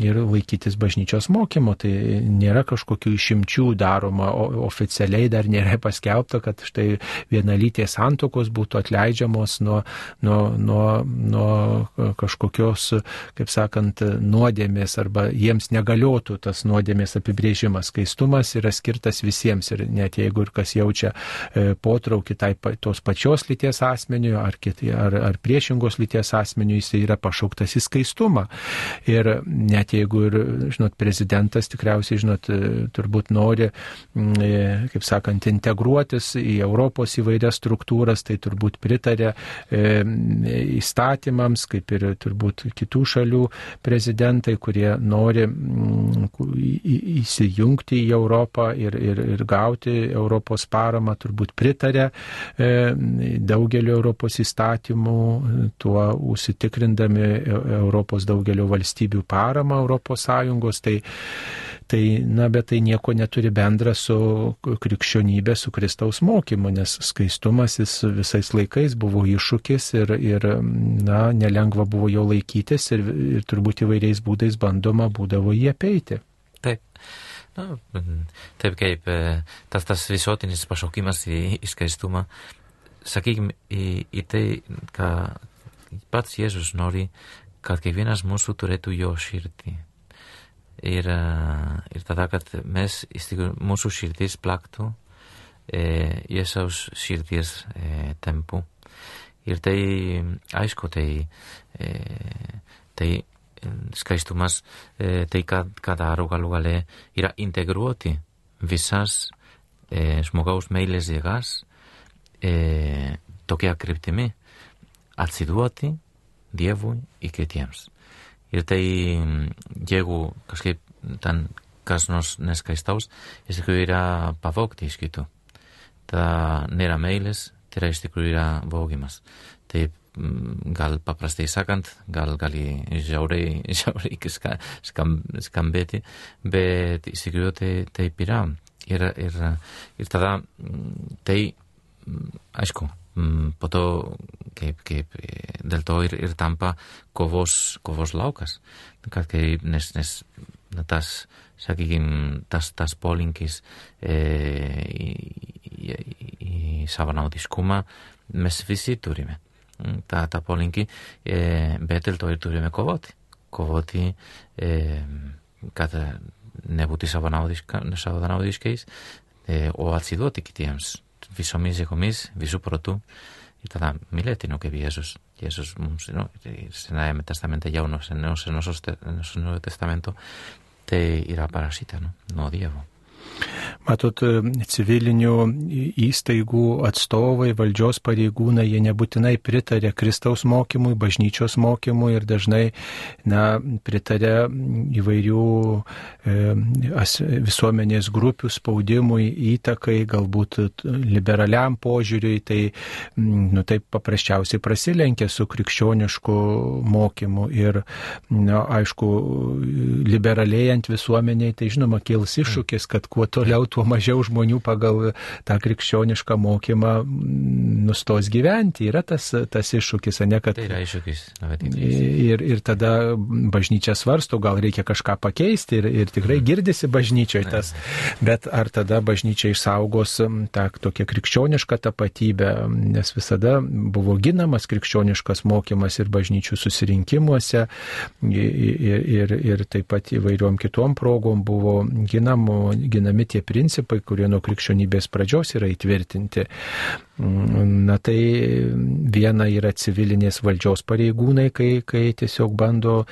ir laikytis bažnyčios mokymo. Tai nėra kažkokių išimčių daroma, o oficialiai dar nėra paskelbta, kad štai vienalytės santokos būtų atleidžiamos nuo, nuo, nuo, nuo kažkokios, kaip sakant, nuodėmės arba jiems negalėtų galiotų tas nuodėmės apibrėžimas. Skaistumas yra skirtas visiems ir net jeigu ir kas jaučia e, potraukį tai tos pačios lyties asmeniui ar, kiti, ar, ar priešingos lyties asmeniui, jis yra pašauktas į skaistumą. Ir net jeigu ir, žinot, prezidentas tikriausiai, žinot, e, turbūt nori, e, kaip sakant, integruotis į Europos įvairias struktūras, tai turbūt pritarė įstatymams, kaip ir turbūt kitų šalių prezidentai, kurie nori įsijungti į Europą ir, ir, ir gauti Europos paramą, turbūt pritarė e, daugelio Europos įstatymų, tuo užsitikrindami Europos daugelio valstybių paramą Europos Sąjungos. Tai, tai, na, bet tai nieko neturi bendra su krikščionybė, su Kristaus mokymu, nes skaistumas jis visais laikais buvo iššūkis ir, ir na, nelengva buvo jo laikytis ir, ir turbūt įvairiais būdais bandoma būdavo jį apeiti. Taip. Na, taip kaip e, tas, tas visuotinis pašaukimas į, į skaistumą, sakykime, į, į tai, ką pats Jėzus nori, kad kiekvienas mūsų turėtų jo širdį. Ir, ir tada, kad mes iš tikrųjų mūsų širdis plaktų e, Jėzaus širdies e, tempu. Ir tai, aišku, tai, e, tai skaistumas, e, tai ką, ką daro galų gale yra integruoti visas e, žmogaus meilės jėgas e, tokia kryptimi atsiduoti Dievui ir kitiems. Etei mm, llego cos que tan kasnos neskaistaus, istikurira pavokti iskitu. Ta nėra meilės, tai yra istikurira vogimas. Taip, mm, gal paprastai sakant, gal gali žiauriai, žiauriai ska, skam, skambėti, bet iš tikrųjų tai, taip yra. Ir, ir, ir tada mm, tai, aišku, po to kaip, kaip dėl to ir, ir tampa kovos, kovos laukas. Kad kaip, nes, nes na, tas, sakykime, tas, tas polinkis e, į, į, į savanaudiškumą mes visi turime tą, tą polinkį, e, bet dėl to ir turime kovoti. Kovoti, e, kad nebūti savanaudiškais, e, o atsiduoti kitiems βυσομίζει εμείς, βυσού πρωτού ήταν μιλέτηνο και Jesús. Jesús, ¿no? En el Testamento ya uno, en el Nuevo Testamento, te irá parasita, ¿no? No diablo. Matot, civilinių įstaigų atstovai, valdžios pareigūnai, jie nebūtinai pritarė Kristaus mokymui, bažnyčios mokymui ir dažnai na, pritarė įvairių e, visuomenės grupių spaudimui, įtakai, galbūt liberaliam požiūriui, tai nu, taip paprasčiausiai prasilenkia su krikščionišku mokymu ir, na, aišku, liberalėjant visuomeniai, tai žinoma, kils iššūkis, kad kuo toliau, tuo mažiau žmonių pagal tą krikščionišką mokymą nustos gyventi. Yra tas, tas iššūkis, ne kad. Tai yra iššūkis. Ir, ir tada bažnyčia svarsto, gal reikia kažką pakeisti ir, ir tikrai mhm. girdisi bažnyčioje tas. Bet ar tada bažnyčia išsaugos tą tokią krikščionišką tapatybę, nes visada buvo ginamas krikščioniškas mokymas ir bažnyčių susirinkimuose ir, ir, ir taip pat įvairiom kitom progom buvo ginamo, ginami tie principai, kurie nuo krikščionybės pradžios yra įtvirtinti. Na tai viena yra civilinės valdžios pareigūnai, kai, kai tiesiog bando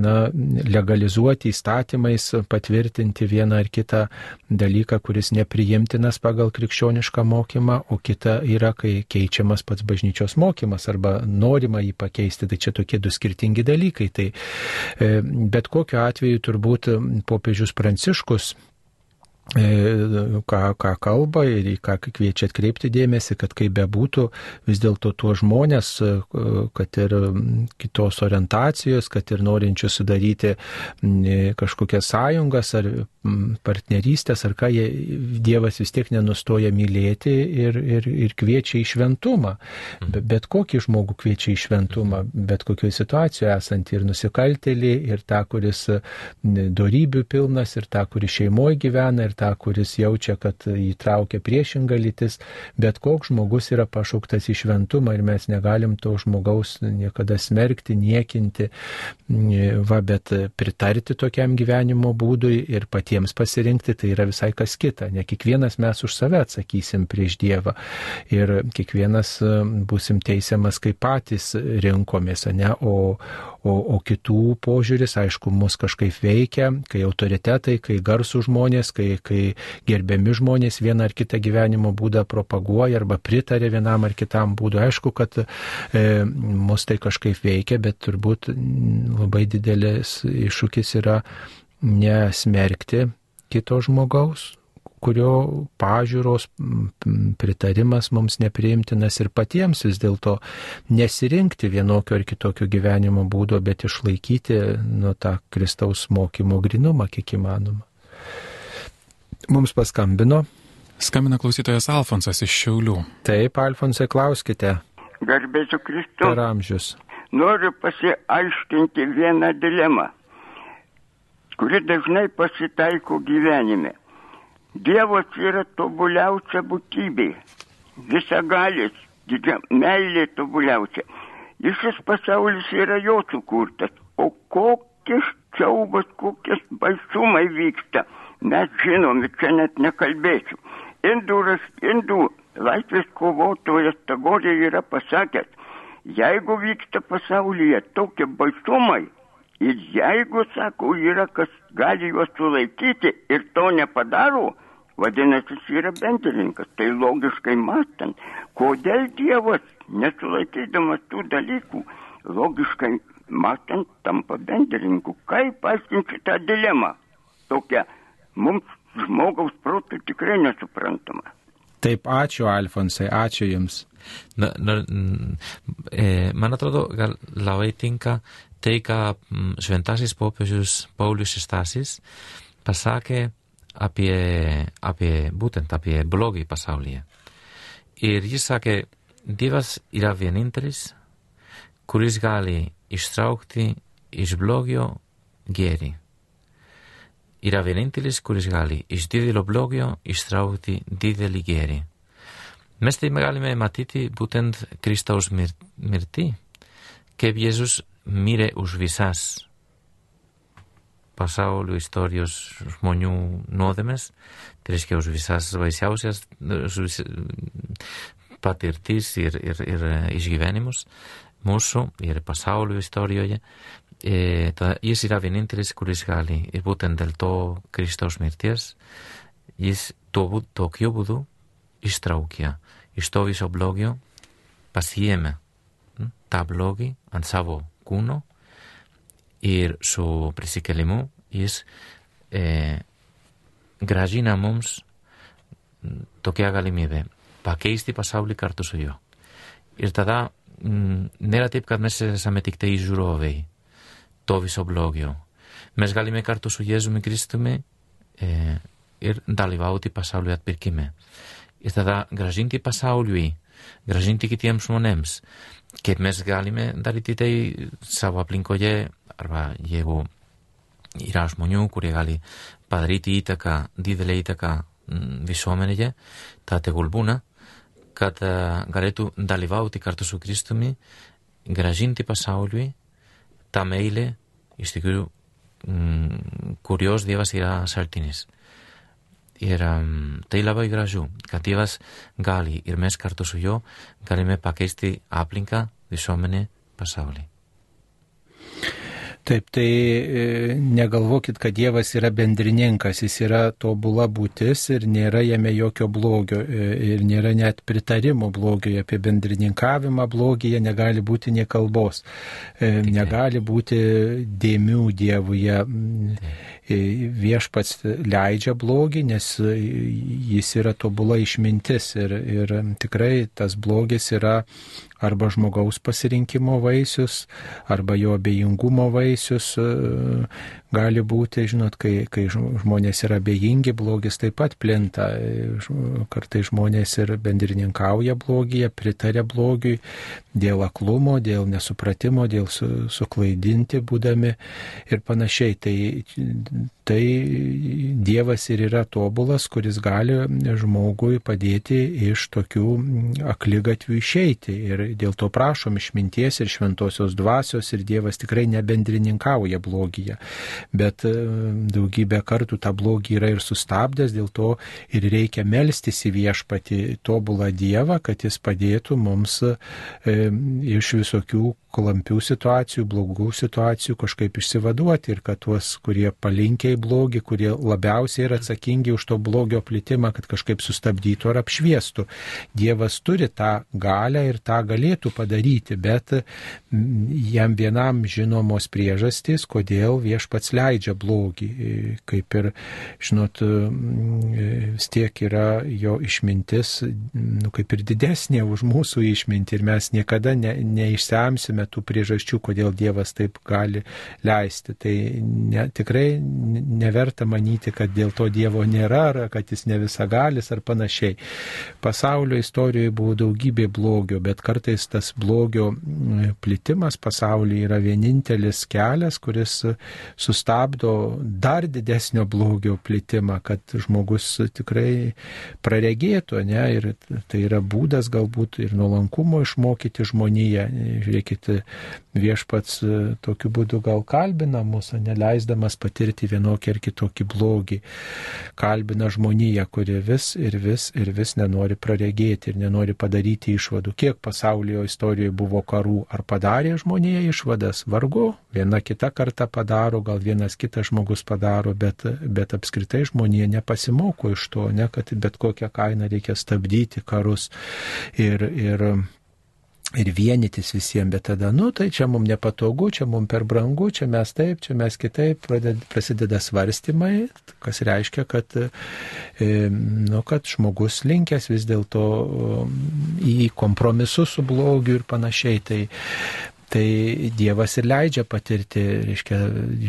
na, legalizuoti įstatymais, patvirtinti vieną ar kitą dalyką, kuris nepriimtinas pagal krikščionišką mokymą, o kita yra, kai keičiamas pats bažnyčios mokymas arba norima jį pakeisti. Tai čia tokie du skirtingi dalykai. Tai e, bet kokiu atveju turbūt popiežius Pranciškus ką, ką kalba ir į ką kviečia atkreipti dėmesį, kad kaip bebūtų, vis dėlto tuo žmonės, e, kad ir kitos orientacijos, kad ir norinčių sudaryti kažkokias sąjungas ar partnerystės, ar ką jie, Dievas vis tiek nenustoja mylėti ir, ir, ir kviečia į šventumą. Mhm. Bet kokį žmogų kviečia į šventumą, bet kokioje situacijoje esantį ir nusikaltelį, ir tą, kuris darybių pilnas, ir tą, kuris šeimoje gyvena, ir tą, kuris jaučia, kad įtraukia priešingą lytis, bet koks žmogus yra pašauktas į šventumą ir mes negalim to žmogaus niekada smerkti, niekinti, va, bet pritarti tokiam gyvenimo būdui ir patiems pasirinkti, tai yra visai kas kita. Ne kiekvienas mes už save atsakysim prieš Dievą ir kiekvienas busim teisiamas, kaip patys rinkomės, ne, o, o, o kitų požiūris, aišku, mus kažkaip veikia, kai autoritetai, kai garsų žmonės, kai, kai gerbiami žmonės vieną ar kitą gyvenimo būdą propaguoja arba pritarė vienam ar kitam būdui. Aišku, kad e, mus tai kažkaip veikia, bet turbūt labai didelis iššūkis yra nesmerkti kito žmogaus, kurio pažiūros pritarimas mums nepriimtinas ir patiems vis dėlto nesirinkti vienokio ar kitokio gyvenimo būdo, bet išlaikyti nuo tą Kristaus mokymo grinumą kiek įmanoma. Mums paskambino. Skambina klausytojas Alfonsas iš Šiaulių. Taip, Alfonsai, klauskite. Garbėsiu Kristų. Per amžius. Noriu pasiaiškinti vieną dilemą, kuri dažnai pasitaiko gyvenime. Dievas yra tobuliausia būtybė, visagalis, didžia meilė tobuliausia. Visas pasaulis yra jo sukurtas, o kokis siaubas, kokie baisumai vyksta. Mes žinom, čia net nekalbėsiu. Indų, indų laisvės kovotojas Tagorė yra pasakęs, jeigu vyksta pasaulyje tokie baisumai ir jeigu, sako, yra kas gali juos sulaikyti ir to nepadaro, vadinasi, jis yra bendrininkas. Tai logiškai mąstant, kodėl Dievas, nesulaikydamas tų dalykų, logiškai mąstant tampa bendrininku. Kaip aiškinti tą dilemą? Tokia mums žmogaus protų tikrai nesuprantama. Taip, ačiū Alfonsai, ačiū Jums. Na, na, e, man atrodo, gal labai tinka tai, ką šventasis popiežius Paulius Šeštasis pasakė apie, apie, būtent apie blogį pasaulyje. Ir jis sakė, Dievas yra vienintelis, kuris gali ištraukti iš blogio gėrį. Yra vienintelis, kuris gali iš didelio blogio ištraukti didelį gėrį. Mes tai galime matyti būtent Kristaus mir mirtį, kaip Jėzus mirė už visas pasaulio istorijos žmonių nuodėmes, tai reiškia už visas baisiausias vis, patirtis ir, ir, ir išgyvenimus mūsų ir pasaulio istorijoje. E, tada, jis yra vienintelis, kuris gali, ir būtent dėl to Kristaus mirties, jis to, tokiu būdu ištraukė iš to viso blogio, pasiėmė tą blogį ant savo kūno ir su prisikėlimu jis e, gražina mums tokia galimybė pakeisti pasaulį kartu su juo. Ir tada m, nėra taip, kad mes το βυσοπλόγιο. Μες σγάλι με κάρτο σου Γέζου μη ε, ήρ ντάλιβα ότι πασάουλου ατ πυρκή με. Ήρθα δα γραζίντι πασάουλου ή, γραζίντι κοιτή έμψ μον έμψ. Και μες σγάλι με ντάλιτήτε η αρβα γεγού, ηράς μονιού, κουρία ήτακα, δίδελε ήτακα, βυσόμενε τα τεγουλμπούνα, κατά γαρέτου ντάλιβα πασάουλου tą meilę, iš tikrųjų, kurios Dievas yra šaltinis. Ir um, tai labai gražu, kad Dievas gali ir mes kartu su juo galime pakeisti aplinką, visuomenę, pasaulį. Taip, tai e, negalvokit, kad Dievas yra bendrininkas, jis yra tobula būtis ir nėra jame jokio blogio e, ir nėra net pritarimo blogio apie bendrininkavimą, blogyje negali būti nie kalbos, e, negali būti dėmių Dievuje. Viešpats leidžia blogį, nes jis yra tobula išmintis ir, ir tikrai tas blogis yra arba žmogaus pasirinkimo vaisius, arba jo abejingumo vaisius. Gali būti, žinot, kai, kai žmonės yra abejingi, blogis taip pat plinta. Kartai žmonės ir bendrininkauja blogyje, pritarė blogiui dėl aklumo, dėl nesupratimo, dėl su, suklaidinti būdami ir panašiai. Tai, tai Dievas ir yra tobulas, kuris gali žmogui padėti iš tokių aklygatvių išeiti. Ir dėl to prašom išminties ir šventosios dvasios ir Dievas tikrai nebendrininkauja blogyje. Bet e, daugybę kartų tą blogį yra ir sustabdęs, dėl to ir reikia melstis į viešpati tobulą Dievą, kad jis padėtų mums e, iš visokių klampių situacijų, blogų situacijų kažkaip išsivaduoti ir kad tuos, kurie palinkia į blogį, kurie labiausiai yra atsakingi už to blogio plitimą, kad kažkaip sustabdytų ar apšviestų. Dievas turi tą galę ir tą galėtų padaryti, bet jam vienam žinomos priežastys, kodėl viešpats leidžia blogį. Kaip ir, žinot, vis tiek yra jo išmintis, nu, kaip ir didesnė už mūsų išmintį ir mes niekada ne, neišsemsime ieškome tų priežasčių, kodėl Dievas taip gali leisti. Tai ne, tikrai neverta manyti, kad dėl to Dievo nėra, ar kad jis ne visagalis ar panašiai. Pasaulio istorijoje buvo daugybė blogio, bet kartais tas blogio plitimas pasaulyje yra vienintelis kelias, kuris sustabdo dar didesnio blogio plitimą, kad žmogus tikrai praregėtų, ne, ir tai yra būdas galbūt ir nuolankumo išmokyti žmoniją. Žiūrėkit, viešpats tokiu būdu gal kalbina mūsų, neleisdamas patirti vienokį ar kitokį blogį. Kalbina žmoniją, kuri vis ir vis ir vis nenori praregėti ir nenori padaryti išvadų. Kiek pasaulio istorijoje buvo karų, ar padarė žmonėje išvadas? Vargu, viena kita karta padaro, gal vienas kitas žmogus padaro, bet, bet apskritai žmonėje nepasimoko iš to, ne, kad bet kokią kainą reikia stabdyti karus ir, ir ir vienytis visiems, bet tada, nu, tai čia mums nepatogu, čia mums per brangu, čia mes taip, čia mes kitaip, prasideda svarstymai, kas reiškia, kad, e, nu, kad žmogus linkęs vis dėlto į kompromisus su blogiu ir panašiai. Tai, Tai Dievas ir leidžia patirti, reiškia,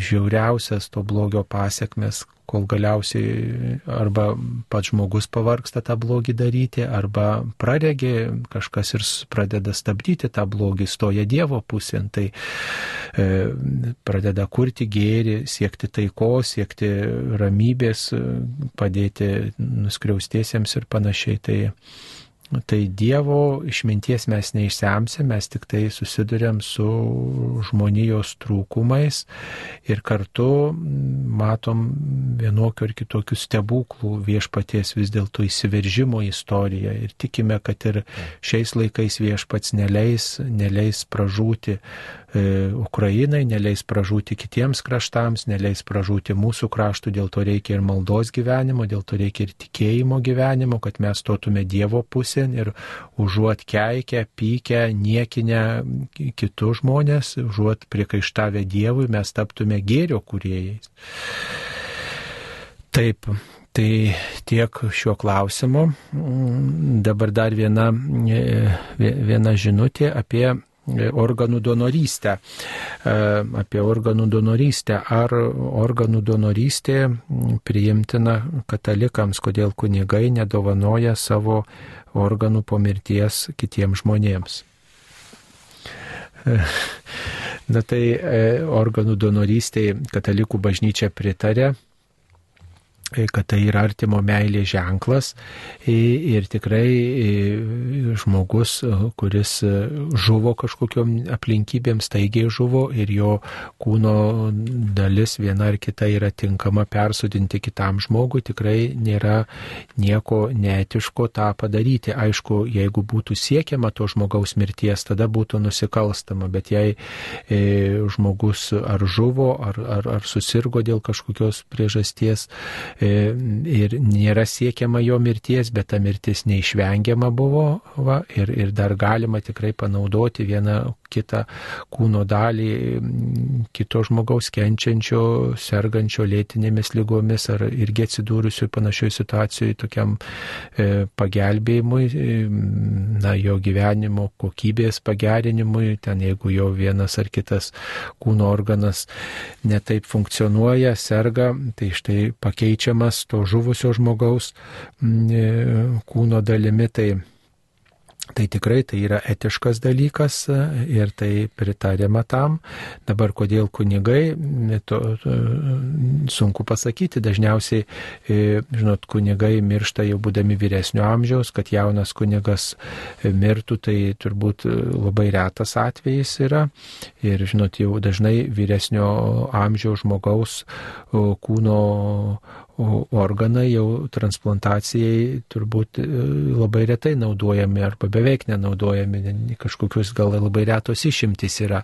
žiauriausias to blogio pasiekmes, kol galiausiai arba pats žmogus pavarksta tą blogį daryti, arba praregi, kažkas ir pradeda stabdyti tą blogį, stoja Dievo pusėn, tai e, pradeda kurti gėrį, siekti taikos, siekti ramybės, padėti nuskriaustiesiems ir panašiai. Tai, Tai Dievo išminties mes neišsemsim, mes tik tai susidurėm su žmonijos trūkumais ir kartu matom vienokių ar kitokių stebuklų viešpaties vis dėlto įsiveržimo istoriją ir tikime, kad ir šiais laikais viešpats neleis, neleis pražūti Ukrainai, neleis pražūti kitiems kraštams, neleis pražūti mūsų kraštų, dėl to reikia ir maldos gyvenimo, dėl to reikia ir tikėjimo gyvenimo, kad mes stotume Dievo pusėn ir užuot keikę, pykę, niekinę kitus žmonės, užuot priekaištavę Dievui, mes taptume gėrio kuriejais. Taip, Tai tiek šiuo klausimu. Dabar dar viena, e, viena žinutė apie organų donorystę. E, apie organų donorystę. Ar organų donorystė priimtina katalikams, kodėl kunigai nedovanoja savo organų po mirties kitiems žmonėms? E, na tai e, organų donorystėje katalikų bažnyčia pritarė E, kad tai yra artimo meilės ženklas e, ir tikrai e, žmogus, kuris žuvo kažkokiam aplinkybėm, staigiai žuvo ir jo kūno dalis viena ar kita yra tinkama persudinti kitam žmogui, tikrai nėra nieko neetiško tą padaryti. Aišku, jeigu būtų siekiama to žmogaus mirties, tada būtų nusikalstama, bet jei žmogus ar žuvo, ar, ar, ar susirgo dėl kažkokios priežasties, E, ir nėra siekiama jo mirties, bet ta mirtis neišvengiama buvo va, ir, ir dar galima tikrai panaudoti vieną kitą kūno dalį kito žmogaus kenčiančio, sergančio lėtinėmis lygomis ar irgi atsidūrusio panašioje situacijoje tokiam e, pagelbėjimui, e, na, jo gyvenimo kokybės pagerinimui, ten jeigu jo vienas ar kitas kūno organas netaip funkcionuoja, serga, tai štai pakeičiamas to žuvusio žmogaus e, kūno dalimi. Tai Tai tikrai tai yra etiškas dalykas e, ir tai pritariama tam. Dabar kodėl kunigai, to, to, sunku pasakyti, dažniausiai, e, žinot, kunigai miršta jau būdami vyresnio amžiaus, kad jaunas kunigas mirtų, tai turbūt labai retas atvejis yra. Ir, žinot, jau dažnai vyresnio amžiaus žmogaus kūno organai jau transplantacijai turbūt e, labai retai naudojami arba beveik nenaudojami, kažkokius gal labai retos išimtis yra.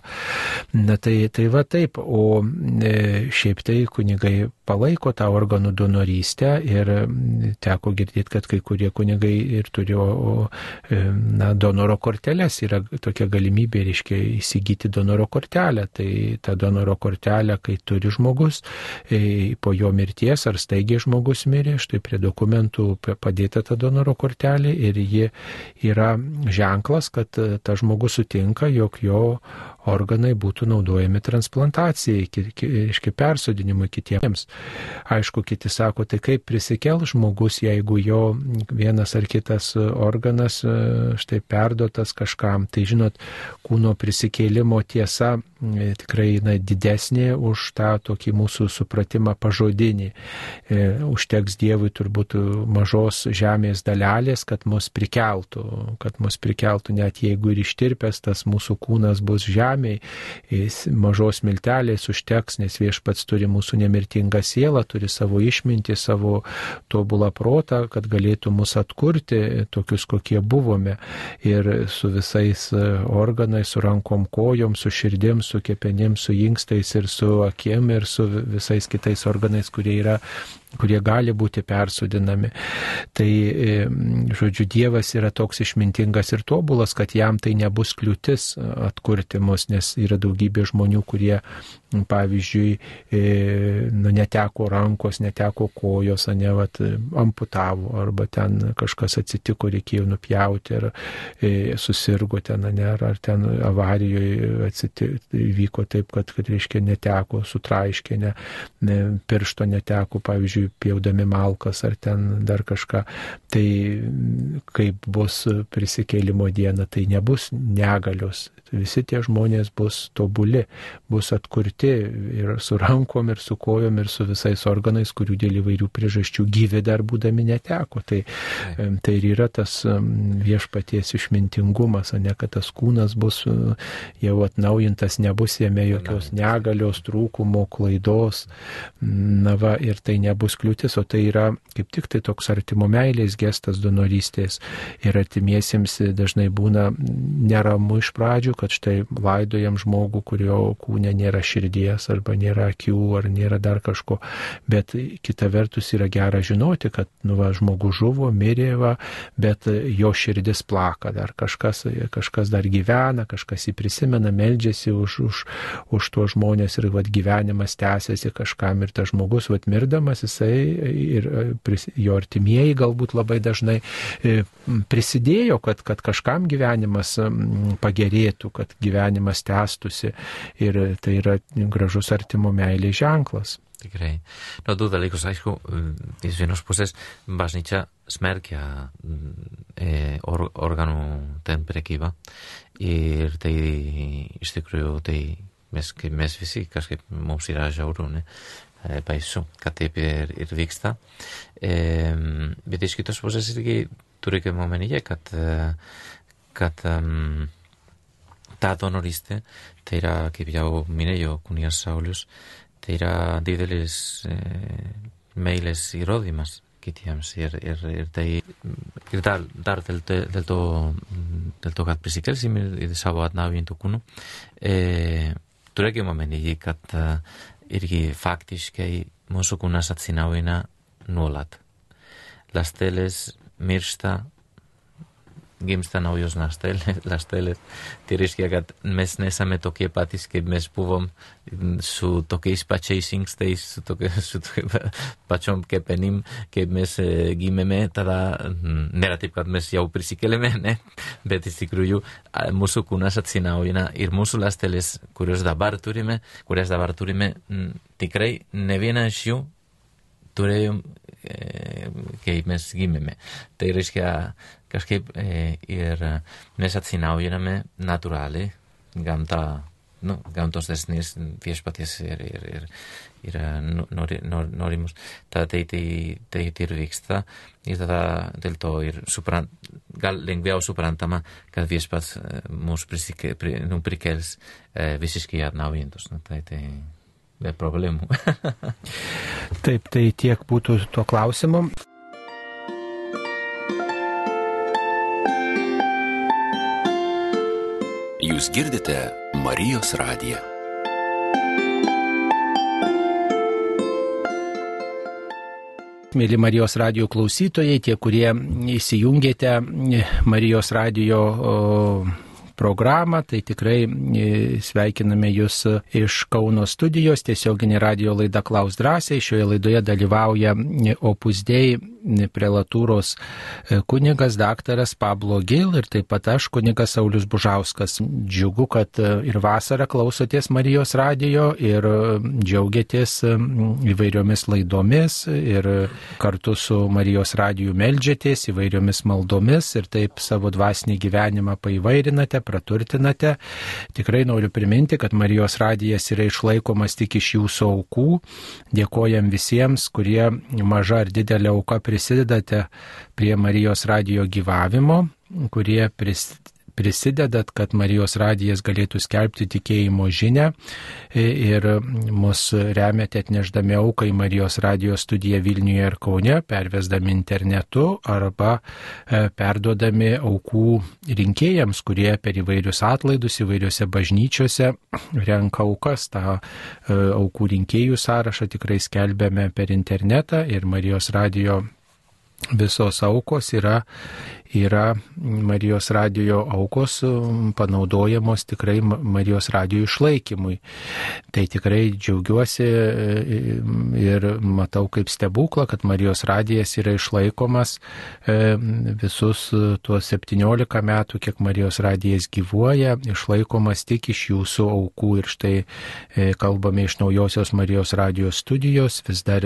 Na tai, tai va taip, o e, šiaip tai kunigai palaiko tą organų donorystę ir teko girdėti, kad kai kurie kunigai ir turėjo e, na, donoro korteles, yra tokia galimybė, reiškia, įsigyti donoro kortelę. Tai ta donoro kortelė, kai turi žmogus, po jo mirties ar staigiai staigiai žmogus mirė, štai prie dokumentų padėta ta donoro kortelė ir ji yra ženklas, kad e, tas žmogus sutinka, jog jo organai būtų naudojami transplantacijai, reiškia persodinimui kitiems. Aišku, kiti sako, tai kaip prisikel žmogus, jeigu jo vienas ar kitas organas e, štai perdotas kažkam. Tai žinot, kūno prisikėlimo tiesa e, tikrai na, didesnė už tą tokį mūsų supratimą pažodinį. E, užteks Dievui turbūt mažos žemės dalelės, kad mus prikeltų, kad mus prikeltų net jeigu ir ištirpęs tas mūsų kūnas bus žemėje, mažos miltelės užteks, nes viešpats turi mūsų nemirtingą sielą, turi savo išmintį, savo tobulą protą, kad galėtų mus atkurti tokius, kokie buvome. Ir su visais organais, su rankom, kojom, su širdim, su kepenim, su inkstais ir su akim ir su visais kitais organais, kurie yra kurie gali būti persudinami. Tai, žodžiu, Dievas yra toks išmintingas ir tobulas, kad jam tai nebus kliūtis atkurti mus, nes yra daugybė žmonių, kurie, pavyzdžiui, e, nu, neteko rankos, neteko kojos, ne, vat, amputavo, arba ten kažkas atsitiko, reikėjo nupjauti, ar e, susirgo ten, ne, ar ten avarijoje atsitiko, vyko taip, kad, kad reiškia, neteko, sutraiškė, ne, ne, piršto neteko, pavyzdžiui, pjaudami malkas ar ten dar kažką, tai kaip bus prisikėlimo diena, tai nebus negalios, visi tie žmonės bus tobuli, bus atkurti ir su rankom, ir su kojom, ir su visais organais, kurių dėl įvairių priežasčių gyvi dar būdami neteko. Tai, tai ir yra tas viešpaties išmintingumas, ne kad tas kūnas bus jau atnaujintas, nebus jame jokios negalios, trūkumo, klaidos. Na va, ir tai nebus kliūtis, o tai yra kaip tik tai toks artimo meilės gestas donorystės. Ir artimiesiems dažnai būna neramu iš pradžių, kad štai laidojam žmogų, kurio kūne nėra širdies arba nėra akių ar nėra dar kažko, bet kita vertus yra gera žinoti, kad nu, va, žmogus žuvo, mirė, va, bet jo širdis plaka, dar kažkas, kažkas dar gyvena, kažkas jį prisimena, meldžiasi už, už, už tuos žmonės ir va, gyvenimas tęsiasi kažkam ir tas žmogus, va, mirdamas, jisai ir jo artimieji galbūt labai dažnai e, prisidėjo, kad, kad kažkam gyvenimas pagerėtų kad gyvenimas tęstusi ir tai yra gražus artimo meilės ženklas. Tikrai. No, du dalykus, aišku, iš vienos pusės bažnyčia smerkia e, or, organų ten prekybą ir tai iš tikrųjų tai mes, mes visi kažkaip mums yra žiauru, ne? E, baisu, kad taip ir, ir vyksta. E, bet iš kitos pusės irgi turėkime omenyje, kad, kad um, ta donoriste, tai yra, kaip jau minėjo kunigas Saulius, tai yra didelis e, meilės įrodymas kitiems ir, ir, ir tai ir dar, dar dėl, dėl, to, dėl to, kad prisikelsim ir, ir savo atnaujintų kūnų, e, turėkime omenyje, kad e, irgi faktiškai mūsų kūnas atsinaujina nuolat. Ląstelės miršta gimsta naujos ląstelės. Tai reiškia, kad mes nesame tokie patys, kaip mes buvom su tokiais pačiais inkstais, su, tokia, su tokia, pačiom kepenim, kaip mes e, gimėme, tada nėra taip, kad mes jau prisikėlėme, ne? bet iš tikrųjų mūsų kūnas atsinaujina ir mūsų ląstelės, kurios dabar turime, kurias dabar turime, tikrai ne viena iš jų turėjom, e, kai mes gimėme. Tai reiškia, kažkaip e, ir mes atsinaujiname natūraliai, gamta, nu, gamtos desnės viešpaties ir, ir, ir, ir nori, nor, norimus. Tada tai, tai, tai, tai ir vyksta ir tada dėl to ir suprant, gal lengviau suprantama, kad viešpats mus prisike, pri, nu, prikels e, visiškai atnaujintus. Nu, tai, tai, be problemų. Taip, tai tiek būtų tuo klausimu. Jūs girdite Marijos radiją. Mėly Marijos radio klausytojai, tie, kurie įsijungėte Marijos radio programą, tai tikrai e, sveikiname Jūs iš Kauno studijos, tiesioginė radio laida Klaus drąsiai. Šioje laidoje dalyvauja opusdėjai prelatūros e, kunigas daktaras Pablo Gil ir taip pat aš kunigas Saulis Bužauskas. Džiugu, kad e, ir vasarą klausoties Marijos radijo ir džiaugiatės įvairiomis laidomis ir kartu su Marijos radiju melžiatės įvairiomis maldomis ir taip savo dvasinį gyvenimą paivairinate, praturtinate. Tikrai noriu priminti, kad Marijos radijas yra išlaikomas tik iš jūsų aukų. Dėkojam visiems, kurie maža ar didelė auka prisidedate prie Marijos radijo gyvavimo, kurie prisidedat, kad Marijos radijas galėtų skelbti tikėjimo žinę ir mus remiate atneždami auką į Marijos radijos studiją Vilniuje ir Kaune, pervesdami internetu arba e, perduodami aukų rinkėjams, kurie per įvairius atlaidus įvairiuose bažnyčiose renka aukas. Ta e, aukų rinkėjų sąrašą tikrai skelbėme per internetą ir Marijos radijo visos aukos yra yra Marijos radijo aukos um, panaudojamos tikrai Marijos radijo išlaikymui. Tai tikrai džiaugiuosi e, ir matau kaip stebuklą, kad Marijos radijas yra išlaikomas e, visus tuos 17 metų, kiek Marijos radijas gyvuoja, išlaikomas tik iš jūsų aukų. Ir štai e, kalbame iš naujosios Marijos radijos studijos, vis dar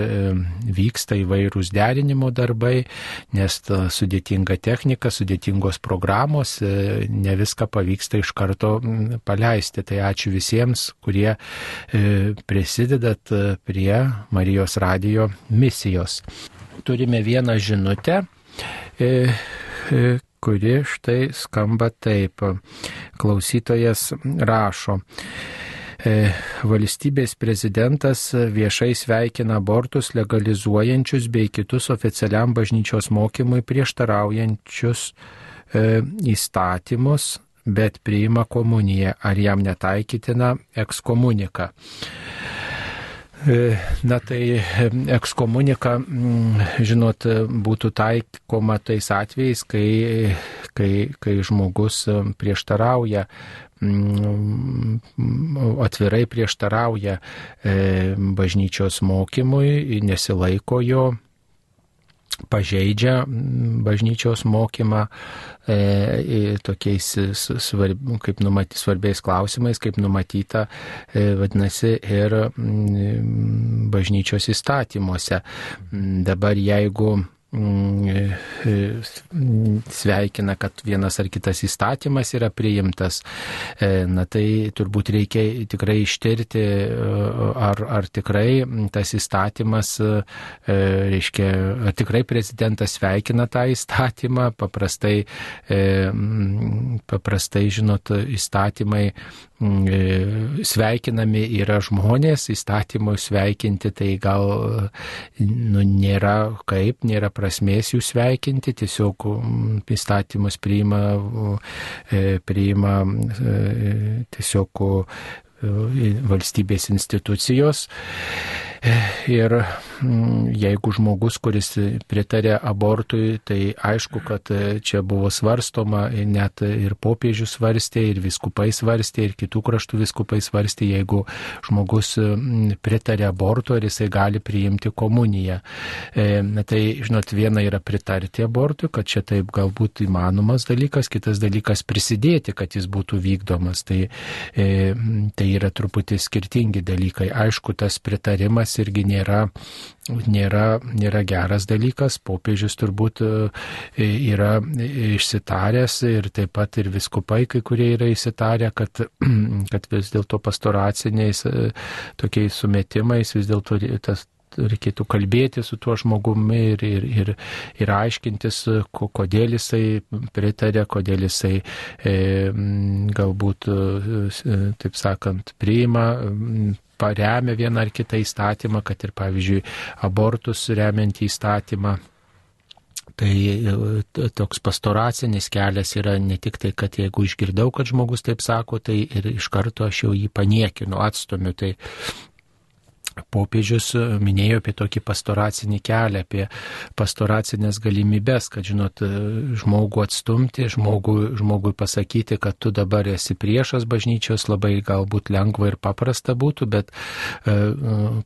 vyksta įvairūs derinimo darbai, nes ta sudėtinga technika technika, sudėtingos programos, e, ne viską pavyksta iš karto paleisti. Tai ačiū visiems, kurie e, prisidedat e, prie Marijos radijo misijos. Turime vieną žinutę kuri štai skamba taip. Klausytojas rašo. E, valstybės prezidentas viešai sveikina abortus legalizuojančius bei kitus oficialiam bažnyčios mokymui prieštaraujančius e, įstatymus, bet priima komuniją, ar jam netaikytina ekskomunika. E, na tai ekskomunika, žinot, būtų taikoma tais atvejais, kai, kai, kai žmogus prieštarauja Mm, atvirai prieštarauja e, bažnyčios mokymui, nesilaiko jo pažeidžia mm, bažnyčios mokymą e, tokiais svarb, kaip numaty, svarbiais klausimais, kaip numatyta, e, vadinasi, ir mm, bažnyčios įstatymuose. Dabar jeigu Mm, sveikina, kad vienas ar kitas įstatymas yra priimtas, e, na tai turbūt reikia tikrai ištirti, e, ar, ar tikrai tas įstatymas, reiškia, ar tikrai prezidentas sveikina tą įstatymą, paprastai, paprastai žinot, įstatymai sveikinami yra žmonės, įstatymų sveikinti, tai gal nu, nėra kaip, nėra prasmės jų sveikinti, tiesiog mm, įstatymus priima, e, priima e, tiesiog e, valstybės institucijos. Ir mm, jeigu žmogus, kuris pritarė abortui, tai aišku, kad čia buvo svarstoma, net ir popiežius svarstė, ir viskupai svarstė, ir kitų kraštų viskupai svarstė, jeigu žmogus mm, pritarė abortui, ar jisai gali priimti komuniją. E, tai, žinot, viena yra pritarti abortui, kad čia taip galbūt įmanomas dalykas, kitas dalykas prisidėti, kad jis būtų vykdomas. Tai, e, tai yra truputį skirtingi dalykai. Aišku, tas pritarimas popiežius irgi nėra, nėra, nėra geras dalykas. Popiežius turbūt e, yra išsitaręs ir taip pat ir viskupai, kai kurie yra įsitarę, kad, kad vis dėlto pastoraciniais e, tokiais sumetimais vis dėlto tas reikėtų kalbėti su tuo žmogumi ir, ir, ir, ir aiškintis, kodėl jisai pritarė, kodėl jisai e, galbūt, e, taip sakant, priima paremia vieną ar kitą įstatymą, kad ir pavyzdžiui abortus remiantį įstatymą. Tai e, toks pastoracinis kelias yra ne tik tai, kad jeigu išgirdau, kad žmogus taip sako, tai ir iš karto aš jau jį paniekinu, atstumiu. Tai popiežius minėjo apie tokį pastoracinį kelią, apie pastoracinės galimybės, kad, žinot, žmogų atstumti, žmogui, žmogui pasakyti, kad tu dabar esi priešas bažnyčios, labai galbūt lengva ir paprasta būtų, bet e,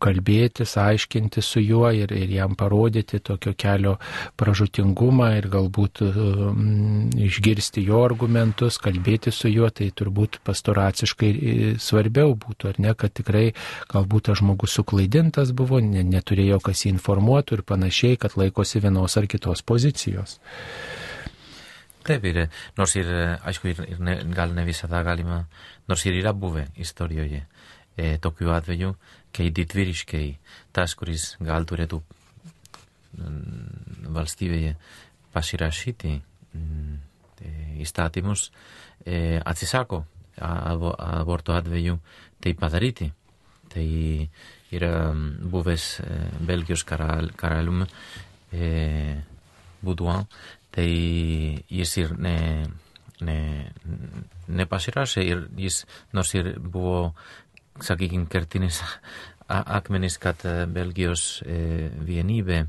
kalbėtis, aiškinti su juo ir, ir jam parodyti tokio kelio pražutingumą ir galbūt e, išgirsti jo argumentus, kalbėti su juo, tai turbūt pastoraciškai svarbiau būtų, ar ne, kad tikrai galbūt tas žmogus suklaidintas buvo, ne, neturėjo kas jį informuotų ir panašiai, kad laikosi vienos ar kitos pozicijos. Taip, ir, nors ir, aišku, ir, ir ne, gal ne visada galima, nors ir yra buvę istorijoje e, tokiu atveju, kai didvyriškai tas, kuris gal turėtų mm, valstybėje pasirašyti mm, e, įstatymus, e, atsisako aborto atveju tai padaryti. Tai yra buvęs e, Belgijos karal, karalium e, Buduan, tai jis ir ne, ne, nepasirašė ir jis nors ir buvo, sakykime, kertinis akmenis, kad Belgijos e, vienybė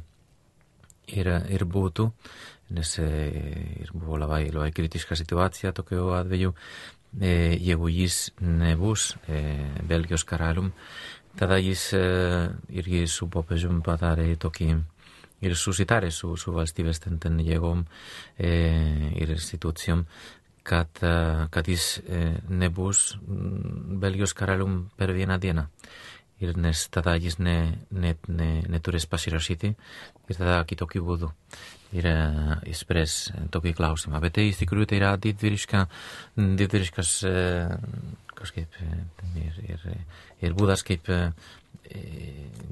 ir, ir būtų, nes e, ir buvo labai, labai kritiška situacija tokiu atveju, ε, Ιεγουγή Νεβού, ε, Βέλγιος Καράλουμ, Ταδάγη ε, Ιργή Σου Ποπεζούμ Παδάρε Τοκί, Ιρσού Ιτάρε Σου Σου Βαστίβεστεν Τεν Γεγόμ, ε, Ιρστιτούτσιομ, Κατά τη ε, Νεβού, Βέλγιος Καράλουμ, Περβιένα Διένα. Ir nes tada jis ne, ne, ne, neturės pasirašyti ir tada kitokiu būdu ir išspręs tokį klausimą. Bet tai iš tikrųjų tai yra didvyriška, didvyriškas e, kažkaip ir, ir, ir būdas kaip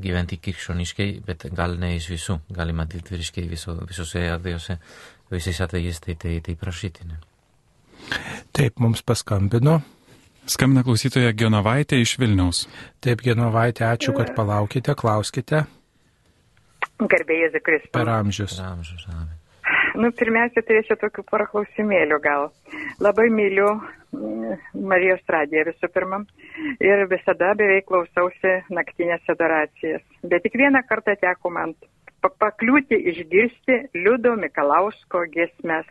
gyventi krikščioniškai, bet gal ne iš visų, galima didvyriškai viso, visose atvejuose, visais atvejais tai, tai, tai prašyti. Ne? Taip, mums paskambino. Skambina klausytoja Genovaitė iš Vilniaus. Taip, Genovaitė, ačiū, kad palaukite, klauskite. Garbėjai Zikristus. Per amžius. Per amžius. Nu, pirmiausia, turėčiau tokių porą klausimėlių gal. Labai myliu mm, Marijos radiją visų pirma ir visada beveik klausausi naktinės adoracijas. Bet tik vieną kartą teko man pakliūti išgirsti Liudo Mikalausko gesmes.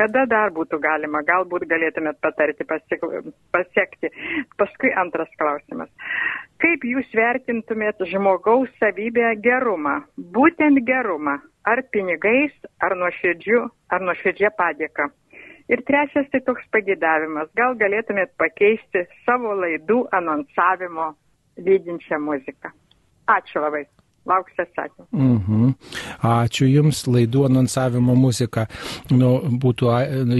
Kada dar būtų galima, galbūt galėtumėt patarti, pasiekti. Paskui antras klausimas. Kaip jūs vertintumėt žmogaus savybę gerumą, būtent gerumą, ar pinigais, ar nuoširdžiu, ar nuoširdžia padėka? Ir trečias tai toks pagėdavimas, gal galėtumėt pakeisti savo laidų anonsavimo lydinčią muziką. Ačiū labai. Lauksiu atsakymų. Mhm. Ačiū Jums, laidų anonsavimo muzika. Nu, būtų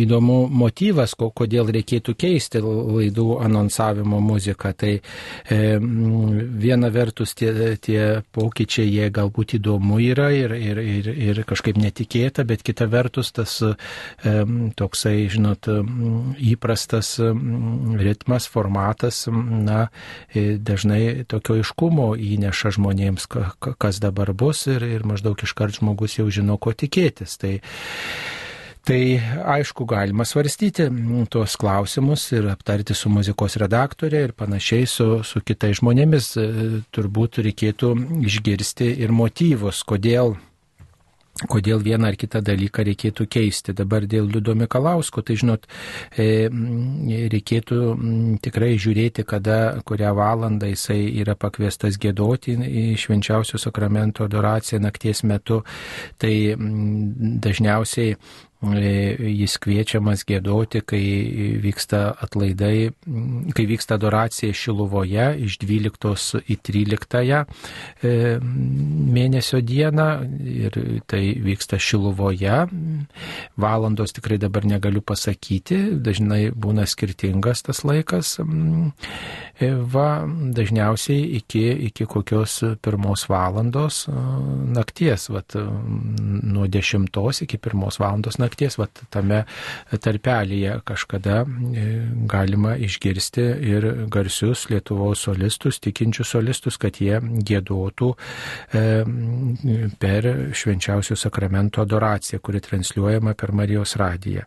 įdomu motyvas, kodėl reikėtų keisti laidų anonsavimo muziką. Tai e, viena vertus tie, tie pokyčiai, jie galbūt įdomu yra ir, ir, ir, ir kažkaip netikėta, bet kita vertus tas e, toksai, žinot, įprastas ritmas, formatas, na, e, dažnai tokio iškumo įneša žmonėms, kas dabar bus ir, ir maždaug iškart žmogus jau žino, ko tikėtis. Tai, Tai aišku, galima svarstyti tuos klausimus ir aptarti su muzikos redaktorė ir panašiai su, su kitais žmonėmis. Turbūt reikėtų išgirsti ir motyvus, kodėl kodėl vieną ar kitą dalyką reikėtų keisti. Dabar dėl Liudo Mikalausko, tai žinot, e, reikėtų tikrai žiūrėti, kada, kurią valandą jisai yra pakviestas gėdoti į švenčiausio sakramento adoraciją nakties metu. Tai dažniausiai E, jis kviečiamas gėdoti, kai vyksta atlaidai, kai vyksta adoracija Šiluvoje iš 12 į 13 e, mėnesio dieną ir tai vyksta Šiluvoje. Valandos tikrai dabar negaliu pasakyti, dažnai būna skirtingas tas laikas. E, va, dažniausiai iki, iki kokios pirmos valandos nakties, vat, nuo 10 iki pirmos valandos nakties nakties, vat, tame tarpelėje kažkada e, galima išgirsti ir garsius Lietuvos solistus, tikinčius solistus, kad jie gėdotų e, per švenčiausio sakramento adoraciją, kuri transliuojama per Marijos radiją.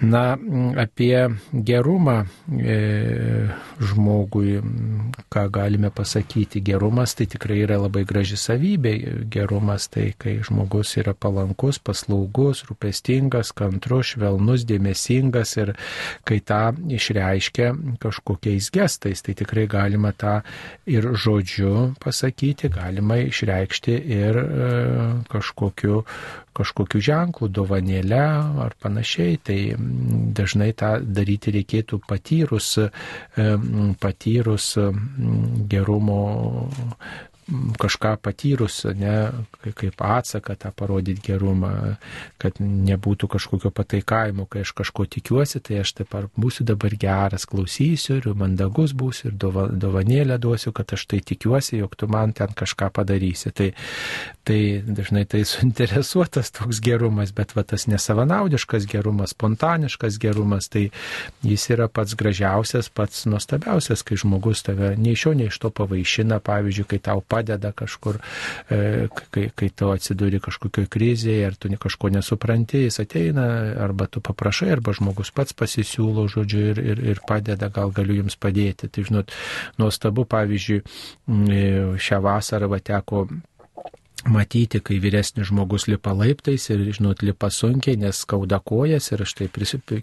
Na, apie gerumą e, žmogui, ką galime pasakyti, gerumas tai tikrai yra labai graži savybė. Gerumas tai, kai žmogus yra palankus, paslaugus, rūpestingas, kantrus, švelnus, dėmesingas ir kai tą išreiškia kažkokiais gestais, tai tikrai galima tą ir žodžiu pasakyti, galima išreikšti ir e, kažkokiu kažkokiu ženklu, dovanėle ar panašiai, tai dažnai tą daryti reikėtų patyrus, patyrus gerumo kažką patyrus, ne, kaip atsaką tą parodyti gerumą, kad nebūtų kažkokio pataikavimo, kai aš kažko tikiuosi, tai aš taip ar būsiu dabar geras, klausysiu ir mandagus būsiu ir dovanėlę duosiu, kad aš tai tikiuosi, jog tu man ten kažką padarysi. Tai, tai dažnai tai suinteresuotas toks gerumas, bet va tas nesavanaudiškas gerumas, spontaniškas gerumas, tai jis yra pats gražiausias, pats nuostabiausias, kai žmogus tave nei iš jo, nei iš to pavaišina, pavyzdžiui, kai tau padeda kažkur, e, kai, kai tu atsiduri kažkokioje krizėje ir tu kažko nesupranti, jis ateina, arba tu paprašai, arba žmogus pats pasisiūlo, žodžiu, ir, ir, ir padeda, gal galiu jums padėti. Tai, žinot, nuostabu, pavyzdžiui, e, šią vasarą va teko matyti, kai vyresnis žmogus lipa laiptais ir, žinot, lipa sunkiai, nes skauda kojas ir štai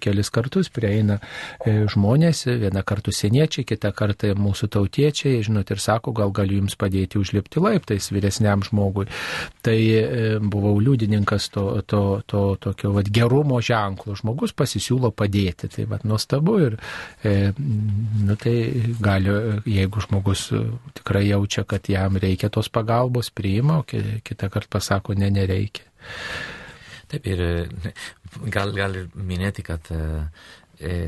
kelis kartus prieina e, žmonės, vieną kartą seniečiai, kitą kartą mūsų tautiečiai, žinot, ir sako, gal galiu jums padėti užlipti laiptais vyresniam žmogui. Tai e, buvau liudininkas to, to, to tokio vat, gerumo ženklo. Žmogus pasisiūlo padėti. Tai vat, nuostabu ir, e, nu, tai gali, jeigu žmogus tikrai jaučia, kad jam reikia tos pagalbos, priima, o kitą kartą pasako, ne, nereikia. Taip ir gal, gal ir minėti, kad e,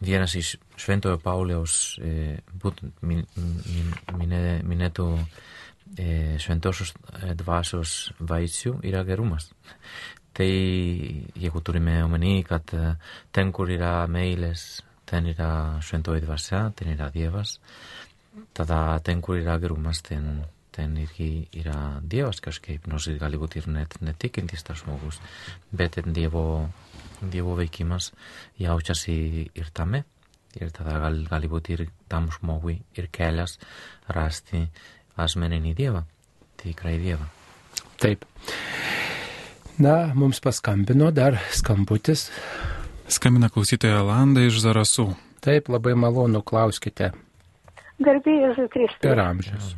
vienas iš Šventojo Pauliaus e, būtent min, min, minė, minėtų e, šventosios dvasios vaisių yra gerumas. Tai jeigu turime omeny, kad ten, kur yra meilės, ten yra šventoji dvasia, ten yra Dievas, tada ten, kur yra gerumas, ten ten irgi yra Dievas kažkaip, nors ir gali būti ir net netikintis tas žmogus, bet Dievo, dievo veikimas jaučiasi ir tame. Ir tada gal, gali būti ir tam žmogui ir kelias rasti asmeninį Dievą, tikrai Dievą. Taip. Na, mums paskambino dar skambutis. Skambina klausytoja Landa iš Zarasų. Taip, labai malonu, klauskite. Garbėjai Kristus. Per amžius.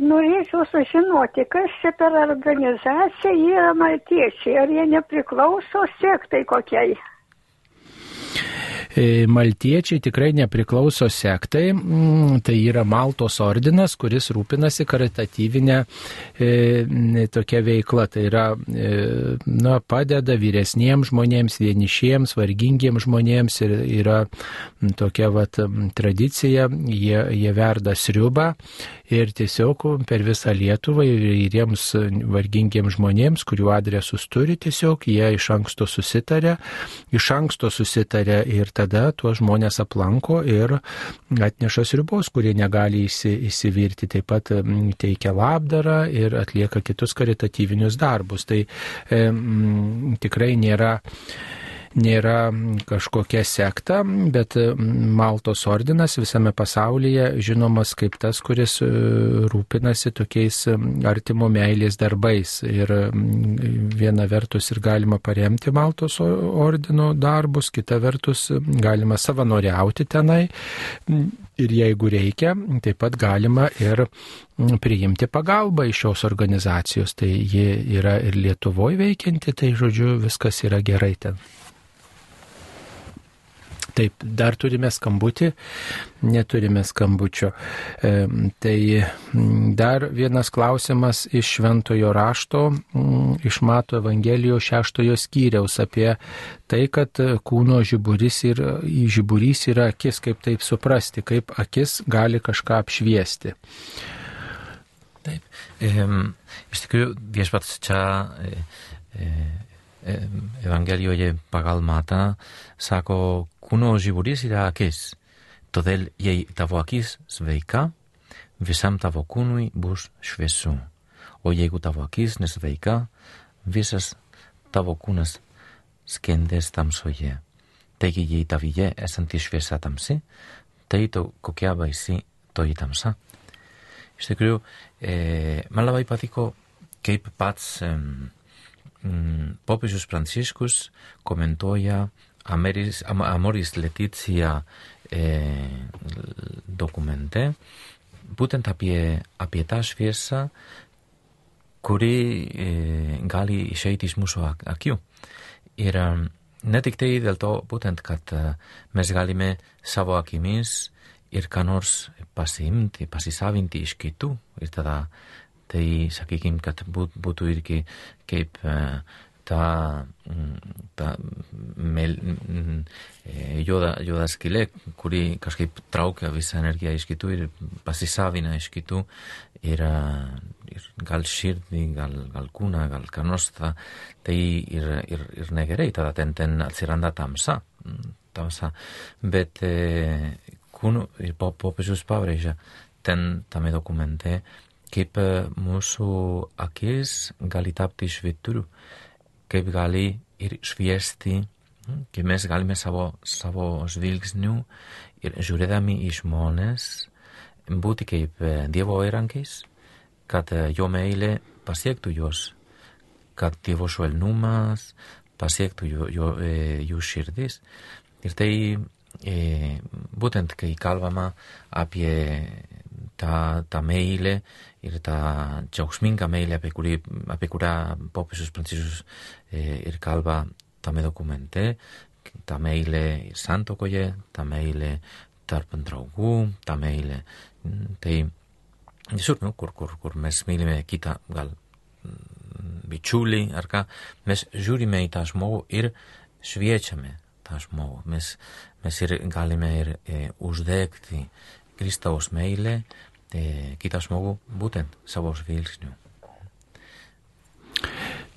Norėčiau sužinoti, kas čia per organizacija yra maltiečiai, ar jie nepriklauso sektai kokiai? E, maltiečiai tikrai nepriklauso sektai, mm, tai yra Maltos ordinas, kuris rūpinasi karitatyvinę e, tokia veikla. Tai yra, e, na, padeda vyresniems žmonėms, vienišiems, vargingiems žmonėms ir yra tokia vat, tradicija, jie, jie verda sriubą ir tiesiog per visą Lietuvą ir jiems vargingiems žmonėms, kurių adresus turi, tiesiog jie iš anksto susitarė, iš anksto susitarė ir tada tuos žmonės aplanko ir atneša sriubos, kurie negali įsi, įsivirti, taip pat teikia labdarą ir atlieka kitus karitatyvinius darbus. Tai e, m, tikrai nėra nėra kažkokia sekta, bet Maltos ordinas visame pasaulyje žinomas kaip tas, kuris e, rūpinasi tokiais artimo meilės darbais. Ir viena vertus ir galima paremti Maltos ordino darbus, kita vertus galima savanoriauti tenai. Ir jeigu reikia, taip pat galima ir priimti pagalbą iš šios organizacijos. Tai ji yra ir Lietuvoje veikianti, tai žodžiu, viskas yra gerai ten. Taip, dar turime skambutį, neturime skambučio. E, tai dar vienas klausimas iš Šventojo rašto, iš Mato Evangelijos šeštojo skyriaus apie tai, kad kūno žiburys, yra, žiburys yra akis, kaip taip suprasti, kaip akis gali kažką apšviesti. Taip. E, iš tikrųjų, viešpats čia e, e, Evangelijoje pagal Matą sako, kūno žiburys yra akis. Todėl jei tavo akis sveika, visam tavo kūnui bus šviesu. O jeigu tavo akis nesveika, visas tavo kūnas skendės tamsoje. Taigi, jei tavyje esanti šviesa tamsi, tai to kokia baisi toji tamsa. Iš tikrųjų, e, man labai patiko, kaip pats e, mm, popiežius Pranciškus komentuoja Ameris, Amoris Leticia e, dokumente būtent apie, apie tą šviesą, kuri e, gali išeiti iš mūsų akių. Ir ne tik tai dėl to, būtent, kad mes galime savo akimis ir ką nors pasiimti, pasisavinti iš kitų. Ir tada tai, sakykime, kad būt, būtų irgi kaip ta, ta mel, juoda, juoda skylė, kuri kažkaip traukia visą energiją iš kitų ir pasisavina iš kitų. Ir, ir gal širdį, gal, gal kūną, gal ką nors, ta, tai ir, ir, ir negerai, tada ten, ten atsiranda tamsa. tamsa. Bet e, kūnų, ir popiežius pabrėžia ten tame dokumente, kaip mūsų akis gali tapti švituriu, kaip gali ir šviesti, kaip mes galime savo, savo žvilgsnių ir žiūrėdami į žmonės būti kaip Dievo įrankiais, kad jo meilė pasiektų juos, kad Dievo švelnumas pasiektų jo, jo, jų širdis. Ir tai e, būtent, kai kalbama apie tą, tą meilę ir tą džiaugsmingą meilę, apie, kurį, apie kurią popiežius pranciškus e, ir kalba tame dokumente, tą meilę ir santokoje, tą meilę tarp draugų, tą meilę. Tai visur, nu, kur, kur, kur mes mylime kitą, gal bičiulį ar ką, mes žiūrime į tą žmogų ir šviečiame tą žmogų. Mes, mes ir galime ir e, uždegti Kristaus meilę kitą žmogų būtent savo žvilgsniu.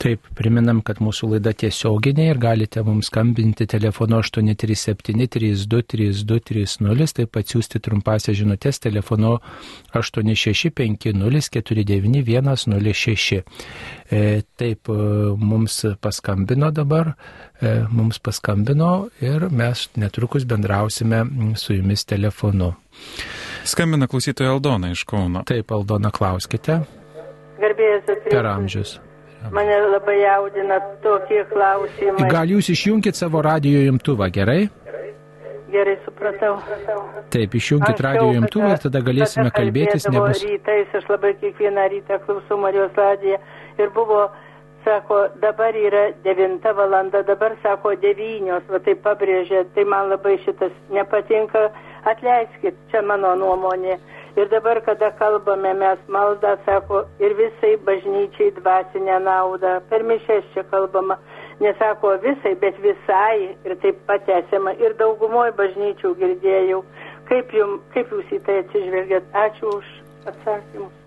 Taip, priminam, kad mūsų laida tiesioginė ir galite mums skambinti telefonu 837-323230, taip pat siūsti trumpasią žinutės telefonu 865049106. E, taip, e, mums paskambino dabar, e, mums paskambino ir mes netrukus bendrausime su jumis telefonu. Skambina klausytoja Aldona iš Kauno. Taip, Aldona, klauskite. Garbėjus Per amžius. Mane labai jaudina tokie klausimai. Gal jūs išjungit savo radio imtuvą, gerai? Gerai supratau. Taip, išjungit radio imtuvą ir tada galėsime kada kalbėtis, nebus. Rytais aš labai kiekvieną rytą klausau Marijos radiją ir buvo, sako, dabar yra 9 valanda, dabar sako 9, va tai pabrėžė, tai man labai šitas nepatinka, atleiskit, čia mano nuomonė. Ir dabar, kada kalbame mes maldą, sako, ir visai bažnyčiai dvasinę naudą. Per mišes čia kalbama. Nesako visai, bet visai. Ir taip pat esama. Ir daugumoje bažnyčių girdėjau. Kaip, jum, kaip jūs į tai atsižvelgiat? Ačiū už atsakymus.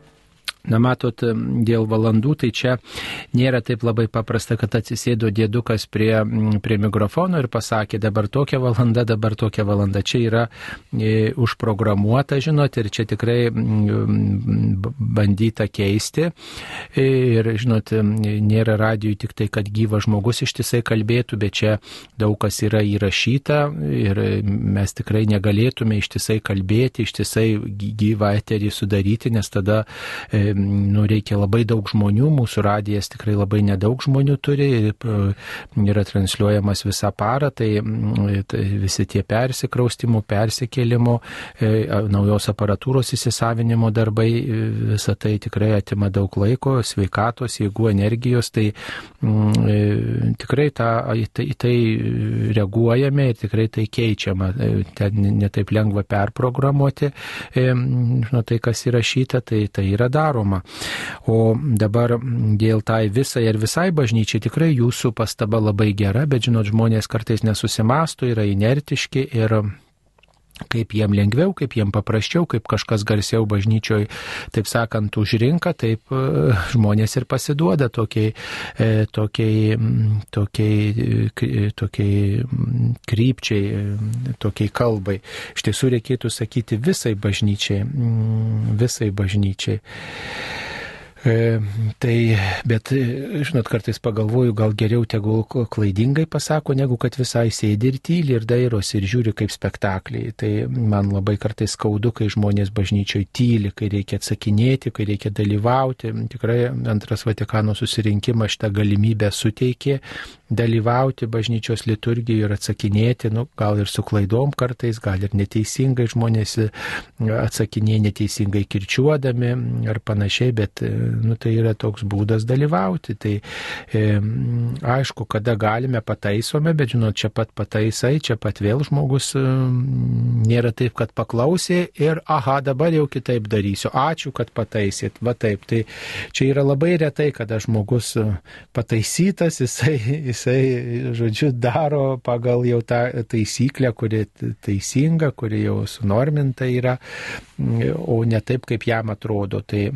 Na matot, dėl valandų, tai čia nėra taip labai paprasta, kad atsisėdo dėdukas prie, prie mikrofono ir pasakė, dabar tokia valanda, dabar tokia valanda. Čia yra e, užprogramuota, žinot, ir čia tikrai mm, bandyta keisti. E, ir, žinot, nėra radijų tik tai, kad gyvas žmogus ištisai kalbėtų, bet čia daug kas yra įrašyta ir mes tikrai negalėtume ištisai kalbėti, ištisai gyvą eterį sudaryti, nes tada e, nu, reikia labai daug žmonių, mūsų radijas tikrai labai nedaug žmonių turi, yra transliuojamas visą parą, tai, tai visi tie persikraustimų, persikėlimų, e, naujos aparatūros įsisavinimo darbai, visa tai tikrai atima daug laiko, sveikatos, jėgų, energijos, tai m, tikrai tą, tai, tai reaguojame ir tikrai tai keičiama, ten netaip lengva perprogramuoti, žinot, tai kas įrašyta, tai, tai yra daroma daroma. O dabar dėl tai visai ir visai bažnyčiai tikrai jūsų pastaba labai gera, bet žinot, žmonės kartais nesusimastų, yra inertiški ir kaip jiem lengviau, kaip jiem paprasčiau, kaip kažkas garsiau bažnyčioj, taip sakant, užrinka, taip e, žmonės ir pasiduoda tokiai, e, tokiai, tokiai, tokiai krypčiai, tokiai kalbai. Iš tiesų reikėtų sakyti visai bažnyčiai, visai bažnyčiai. E, tai, bet, žinot, kartais pagalvoju, gal geriau tegul klaidingai pasako, negu kad visai sėdi ir tyli ir dairosi ir žiūri kaip spektakliai. Tai man labai kartais skaudu, kai žmonės bažnyčioje tyli, kai reikia atsakinėti, kai reikia dalyvauti. Tikrai antras Vatikano susirinkimas šitą galimybę suteikė dalyvauti bažnyčios liturgijoje ir atsakinėti, nu, gal ir su klaidom kartais, gal ir neteisingai žmonės atsakinėja neteisingai kirčiuodami ar panašiai, bet nu, tai yra toks būdas dalyvauti. Tai e, aišku, kada galime pataisome, bet žinot, čia pat pataisai, čia pat vėl žmogus e, nėra taip, kad paklausė ir aha, dabar jau kitaip darysiu. Ačiū, kad pataisėt. Va taip. Tai čia yra labai retai, kada žmogus e, pataisytas, jisai, jisai žodžiu, daro pagal jau tą taisyklę, kuri teisinga, kuri jau sunorminta yra, o ne taip, kaip jam atrodo. Tai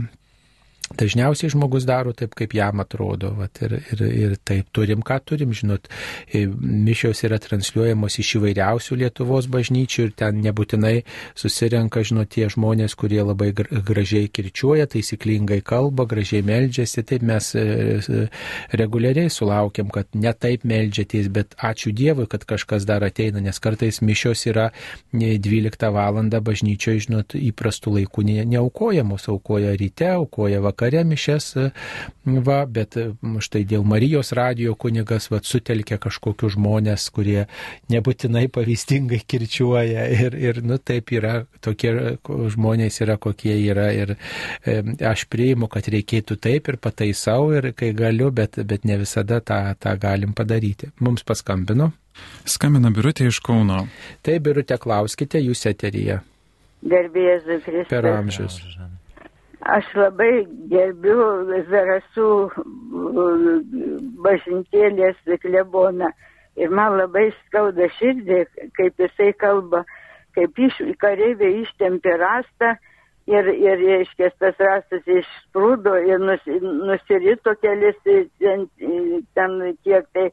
Dažniausiai žmogus daro taip, kaip jam atrodo. Vat, ir, ir, ir taip turim, ką turim, žinot. E, mišios yra transliuojamos iš įvairiausių Lietuvos bažnyčių ir ten nebūtinai susirenka, žinot, tie žmonės, kurie labai gražiai kirčiuoja, taisyklingai kalba, gražiai meldžiasi. Taip mes e, e, reguliariai sulaukiam, kad ne taip meldžiatės, bet ačiū Dievui, kad kažkas dar ateina, nes kartais mišios yra 12 val. bažnyčioje, žinot, įprastų laikų neaukojamos, aukoja ryte, aukoja vakarą vakare mišes, e, va, bet e, štai dėl Marijos radijo kunigas va, sutelkia kažkokius žmonės, kurie nebūtinai pavyzdingai kirčiuoja ir, ir nu, taip yra, tokie žmonės yra kokie yra ir e, aš priimu, kad reikėtų taip ir pataisau ir kai galiu, bet, bet ne visada tą, tą galim padaryti. Mums paskambino. Skambina Birutė iš Kauno. Taip, Birutė, klauskite, jūs eteryje. Gerbėjas Kristus. Per amžius. Aš labai gerbiu Zarasų bažnytėlės kleboną. Ir man labai skauda širdį, kaip jisai kalba, kaip iš, kareivė ištempė rastą ir, ir reiškia, tas rastas išsprūdo ir nus, nusirito kelis ten, ten kiek tai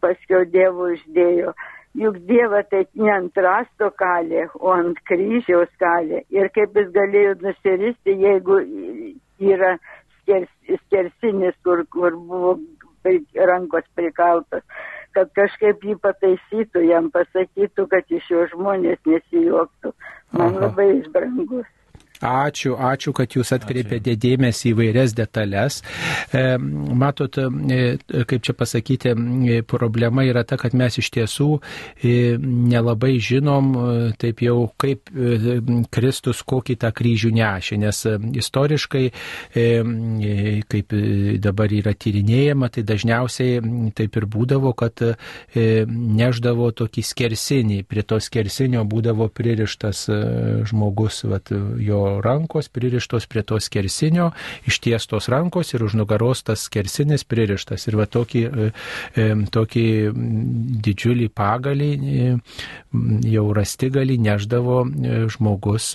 paskiau dievų uždėjo juk Dievą tai ne ant rasto kalė, o ant kryžiaus kalė. Ir kaip jis galėjo nusiristi, jeigu yra skers, skersinis, kur, kur buvo rankos prikaltos, kad kažkaip jį pataisytų, jam pasakytų, kad iš jo žmonės nesijuoktų. Man Aha. labai išbrangus. Ačiū, ačiū, kad jūs atkreipėte dėmesį į vairias detalės. E, matot, e, kaip čia pasakyti, e, problema yra ta, kad mes iš tiesų nelabai žinom taip jau, kaip Kristus kokį tą kryžių nešė, nes istoriškai, kaip dabar yra tyrinėjama, tai dažniausiai taip ir būdavo, kad neždavo tokį skersinį, prie to skersinio būdavo pririštas žmogus, vat, jo rankos pririštos prie to skersinio, ištiestos rankos ir už nugaros tas skersinis pririštas. Ir va tokį, e, e, tokį didžiulį pagalį, e, jau rasti gali neždavo žmogus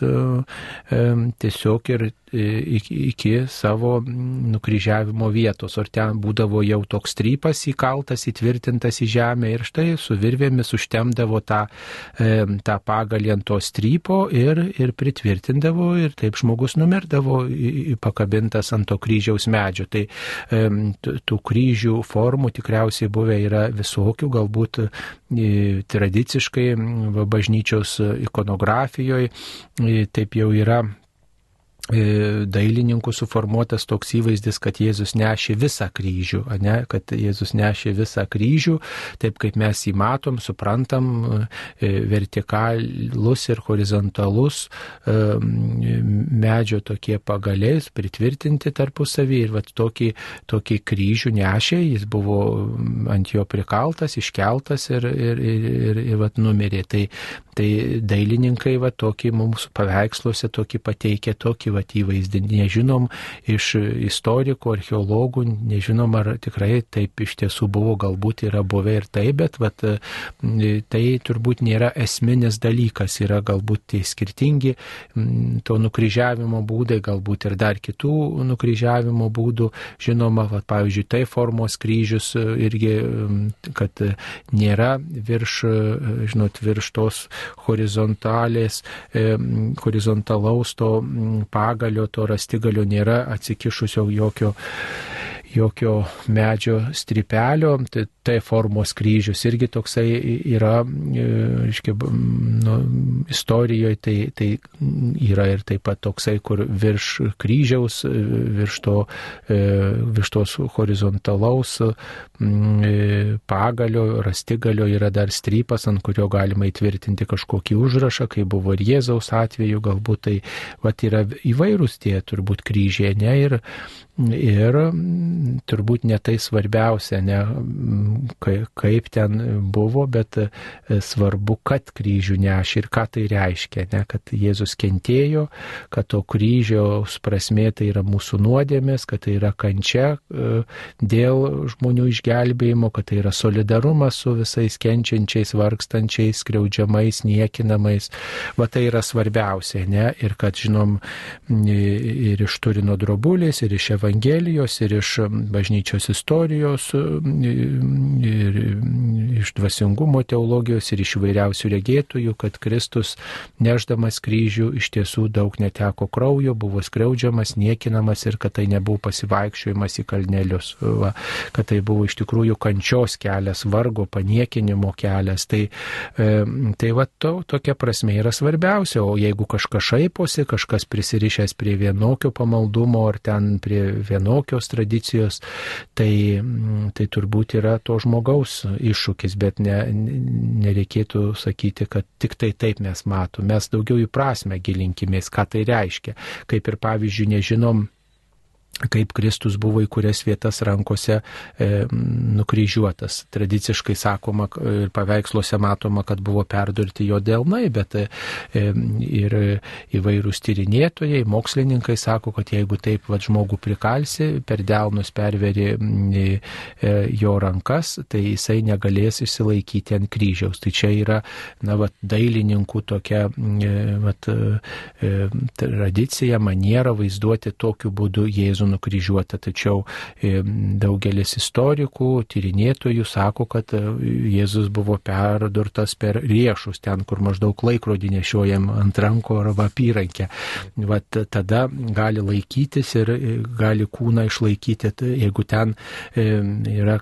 tiesiog ir iki, iki savo nukryžiavimo vietos, ar ten būdavo jau toks strypas įkaltas, įtvirtintas į žemę ir štai su virvėmis užtemdavo tą, tą pagalį ant to strypo ir, ir pritvirtindavo ir taip žmogus numirdavo pakabintas ant to kryžiaus medžio. Tai tų kryžių formų tikriausiai buvę yra visokių, galbūt tradiciškai bažnyčios ikonografijoje taip jau yra E, dailininkų suformuotas toks įvaizdis, kad Jėzus nešė visą kryžių, ne? kad Jėzus nešė visą kryžių, taip kaip mes jį matom, suprantam, e, vertikalus ir horizontalus e, medžio tokie pagaliais pritvirtinti tarpusavį ir vat, tokį, tokį kryžių nešė, jis buvo ant jo prikaltas, iškeltas ir, ir, ir, ir, ir vat, numirė. Tai, tai dailininkai va, tokį mums paveiksluose tokį pateikė tokį vat, įvaizdį. Nežinom iš istorikų, archeologų, nežinom ar tikrai taip iš tiesų buvo, galbūt yra buvę ir taip, bet vat, tai turbūt nėra esminis dalykas, yra galbūt tie skirtingi to nukryžiavimo būdai, galbūt ir dar kitų nukryžiavimo būdų. Žinoma, vat, pavyzdžiui, tai formos kryžius irgi, kad nėra virš, žinot, virš tos horizontalės, horizontalaus to pavyzdžio pagalio, to rastigalio nėra atsikišusio jokio jokio medžio stripelio, tai T formos kryžius irgi toksai yra, reiškia, nu, istorijoje tai, tai yra ir taip pat toksai, kur virš kryžiaus, virš, to, virš tos horizontalaus pagalio, rastigalio yra dar strypas, ant kurio galima įtvirtinti kažkokį užrašą, kai buvo ir Jėzaus atveju, galbūt tai vat, yra įvairūs tie turbūt kryžiai, ne, ir Ir turbūt ne tai svarbiausia, ne kaip ten buvo, bet e, svarbu, kad kryžių nešė ir ką tai reiškia, ne, kad Jėzus kentėjo, kad to kryžiaus prasme tai yra mūsų nuodėmės, kad tai yra kančia e, dėl žmonių išgelbėjimo, kad tai yra solidarumas su visais kenčiančiais, vargstančiais, skriaudžiamais, niekinamais. Va tai yra svarbiausia, ne, ir kad žinom ir iš Turino drobulės, ir iš Evangelijos Evangelijos ir iš bažnyčios istorijos, ir iš dvasingumo teologijos ir iš įvairiausių regėtojų, kad Kristus neždamas kryžių iš tiesų daug neteko kraujo, buvo skriaudžiamas, niekinamas ir kad tai nebuvo pasivaikščiojimas į kalnelius, va, kad tai buvo iš tikrųjų kančios kelias, vargo, paniekinimo kelias. Tai, e, tai va, to, tokia prasme yra svarbiausia, o jeigu kažkas šaiposi, kažkas prisirišęs prie vienokio pamaldumo ar ten prie vienokios tradicijos, tai, mm, tai turbūt yra to žmogaus iššūkis, bet ne, nereikėtų sakyti, kad tik tai taip mes matome. Mes daugiau į prasme gilinkimės, ką tai reiškia. Kaip ir pavyzdžiui, nežinom kaip Kristus buvo į kurias vietas rankose e, nukryžiuotas. Tradiciškai sakoma ir paveiksluose matoma, kad buvo perdurti jo delnai, bet e, ir įvairūs tyrinėtojai, mokslininkai sako, kad jeigu taip vad žmogų prikalsi, per delnus perveri e, jo rankas, tai jisai negalės išsilaikyti ant kryžiaus. Tai čia yra, na, vat, dailininkų tokia e, vat, e, tradicija, maniera vaizduoti tokiu būdu Jėzų Jėzų nukryžiuotą, tačiau e, daugelis istorikų, tyrinėtojų sako, kad e, Jėzus buvo perdurtas per riešus, ten, kur maždaug laikrodį nešiojam ant ranko arba apyrankę. Vat tada gali laikytis ir e, gali kūną išlaikyti, jeigu ten yra,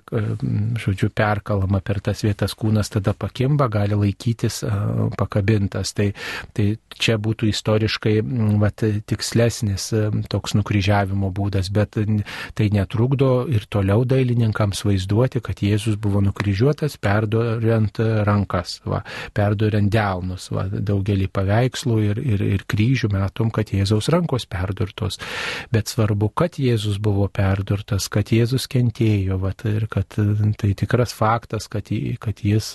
žodžiu, perkalama per tas vietas kūnas, tada pakimba, gali laikytis pakabintas. Tai, tai čia būtų istoriškai vat, tikslesnis toks nukryžiavimo būdas būdas, bet tai netrukdo ir toliau dailininkams vaizduoti, kad Jėzus buvo nukryžiuotas, perduriant rankas, va, perduriant delnus. Va, daugelį paveikslų ir, ir, ir kryžių matom, kad Jėzaus rankos perdurtos. Bet svarbu, kad Jėzus buvo perdurtas, kad Jėzus kentėjo va, ir kad tai tikras faktas, kad, kad jis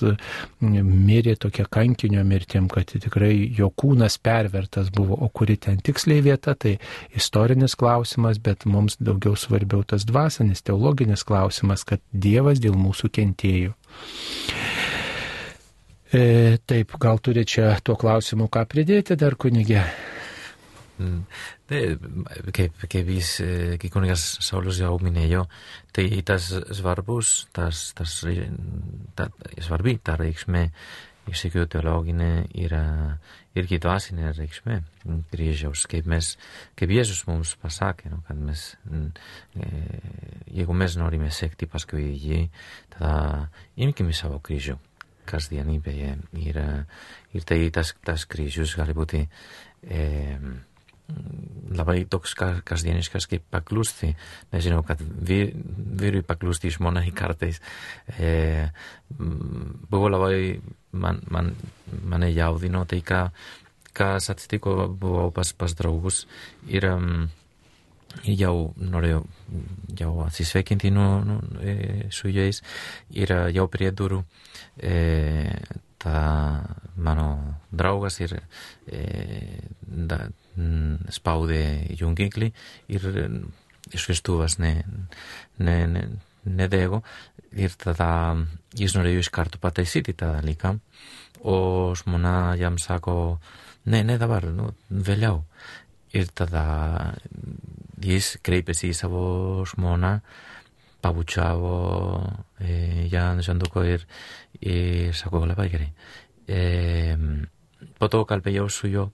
mirė tokia kankinio mirtim, kad tikrai jo kūnas pervertas buvo, o kuri ten tiksliai vieta, tai istorinis klausimas, bet mums daugiau svarbiau tas dvasinis, teologinis klausimas, kad Dievas dėl mūsų kentėjo. E, taip, gal turi čia tuo klausimu ką pridėti dar kunigė? Mm. Tai, kaip, kaip jis, e, kaip kunigas Saulis jau minėjo, tai tas svarbus, tas, tas, ta, svarbi ta reikšmė iš tikrųjų teologinė yra irgi dvasinė reikšmė kryžiaus, kaip, mes, kaip Jėzus mums pasakė, no, kad mes, e, jeigu mes norime sekti paskui jį, tada imkime savo kryžių kasdienybėje ir, ir tai tas, tas kryžius gali būti e, labai toks kasdieniškas kaip paklusti. Nežinau, kad vyrui paklusti žmonai kartais e, buvo labai man, man, mane jaudino tai, ką, kas atsitiko, buvau pas, pas draugus ir um, jau norėjau jau atsisveikinti nu, nu, e, su jais ir jau prie durų e, ta mano draugas ir e, da, spaudė jungiklį ir šviestuvas ne, ne, ne, nedego ir tada jis norėjo iškartų pataisyti tą dalyką, o žmona jam sako, ne, ne dabar, nu, vėliau. Ir tada jis kreipėsi į savo žmoną, pabučiavo e, Jan Žanduko ir, ir sako, labai gerai. E, poto to kalbėjau su juo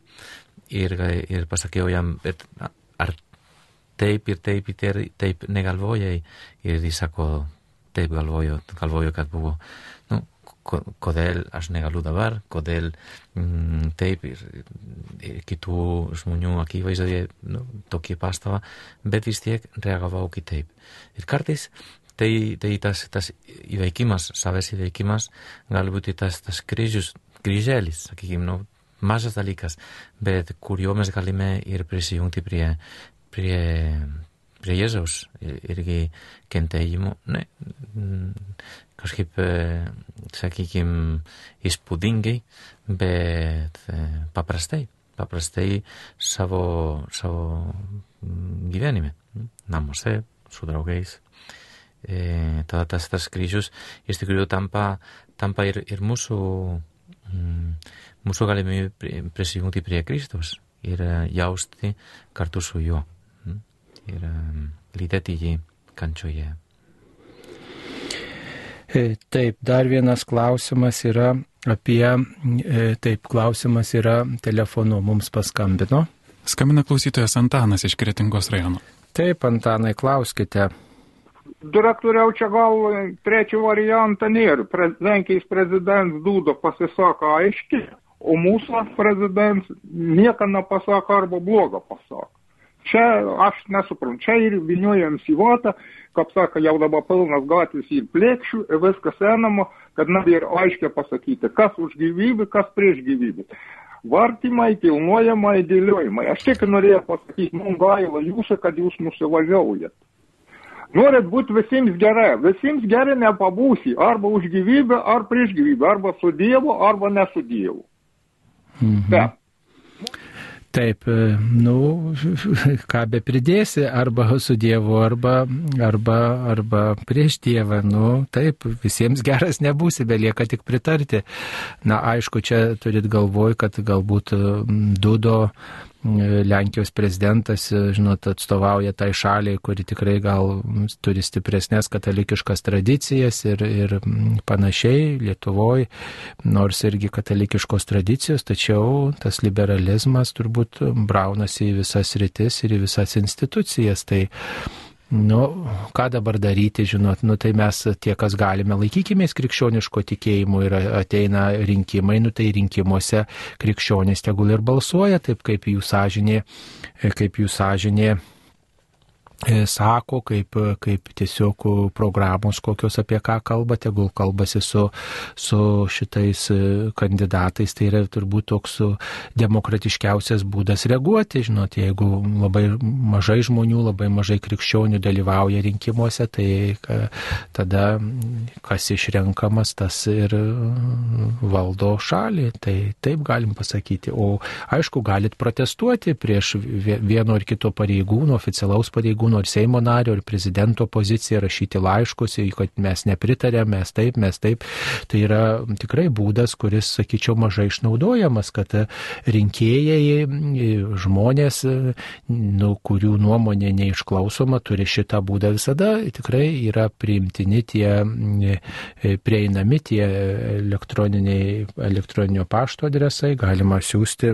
ir, ir pasakiau jam, ar taip ir taip ir taip negalvojai. Ir jis sako, taip galvoju, galvoju kad buvo, nu, kodėl aš negaliu dabar, kodėl mm, taip ir, ir kitų žmonių akivaizdoje nu, tokį pastabą, bet vis tiek reagavau kitaip. Ir kartais tai, tai tas, tas įveikimas, savęs įveikimas, gali būti tas, tas kryžius, kryželis, sakykime, nu, mažas dalykas, bet kur jo mes galime ir prisijungti prie, prie, prie Jėzaus. Irgi kentėjimo, ne, kažkaip, sakykime, įspūdingai, bet paprastai, paprastai savo, savo gyvenime, namuose, su draugais. E, tada tas, tas kryžius iš tikrųjų tampa, tampa ir, ir mūsų, mm, mūsų galimybė prisijungti prie Kristus ir jausti kartu su juo ir lydėti jį kančioje. Taip, dar vienas klausimas yra apie, taip, klausimas yra telefonu mums paskambino. Skambina klausytojas Antanas iš Kretingos rajono. Taip, Antanai, klauskite. Direktoriau, čia gal trečią variantą nėra. Lenkijos prezidentas Dūda pasisako aiškiai, o mūsų prezidentas nieko nepasako arba blogo pasako. Čia aš nesuprantu, čia ir viniojams į vatą, kaip sako, jau dabar pilnas gatvės ir plėkščių, ir viskas einama, kad nebėra aiškiai pasakyti, kas už gyvybę, kas prieš gyvybę. Vartymai, kilnojimai, dėliojimai. Aš tik norėjau pasakyti, mums gaila jūsų, kad jūs nusivažiaujat. Norit būti visiems gerai, visiems gerai nepabūsi, arba už gyvybę, ar prieš gyvybę, arba su Dievu, arba ne su Dievu. Mhm. Bet Taip, nu, ką be pridėsi, arba su Dievu, arba, arba, arba prieš Dievą, nu, taip, visiems geras nebūsi, belieka tik pritarti. Na, aišku, čia turit galvoj, kad galbūt Dudo Lenkijos prezidentas, žinot, atstovauja tai šaliai, kuri tikrai gal turi stipresnės katalikiškas tradicijas ir, ir panašiai Lietuvoje, nors irgi katalikiškos tradicijos, tačiau tas liberalizmas turbūt braunasi į visas rytis ir į visas institucijas. Tai Nu, ką dabar daryti, žinot, nu tai mes tie, kas galime, laikykimės krikščioniško tikėjimo ir ateina rinkimai, nu tai rinkimuose krikščionys tegul ir balsuoja taip, kaip jų sąžinė, kaip jų sąžinė sako, kaip, kaip tiesiog programos kokios apie ką kalba, tegul kalbasi su, su šitais e, kandidatais, tai yra turbūt toks demokratiškiausias būdas reaguoti, žinot, jeigu labai mažai žmonių, labai mažai krikščionių dalyvauja rinkimuose, tai tada kas išrenkamas, tas ir valdo šalį, tai taip galim pasakyti. O aišku, galit protestuoti prieš vieno ar kito pareigūno, oficialaus pareigūno, pareigūno, ir Seimo nario, ir prezidento poziciją, rašyti laiškus, kad mes nepritarėm, mes taip, mes taip. Tai yra tikrai būdas, kuris, sakyčiau, mažai išnaudojamas, kad rinkėjai, žmonės, nu, kurių nuomonė neišklausoma, turi šitą būdą visada, tikrai yra priimtini tie, prieinami tie elektroninio pašto adresai, galima siūsti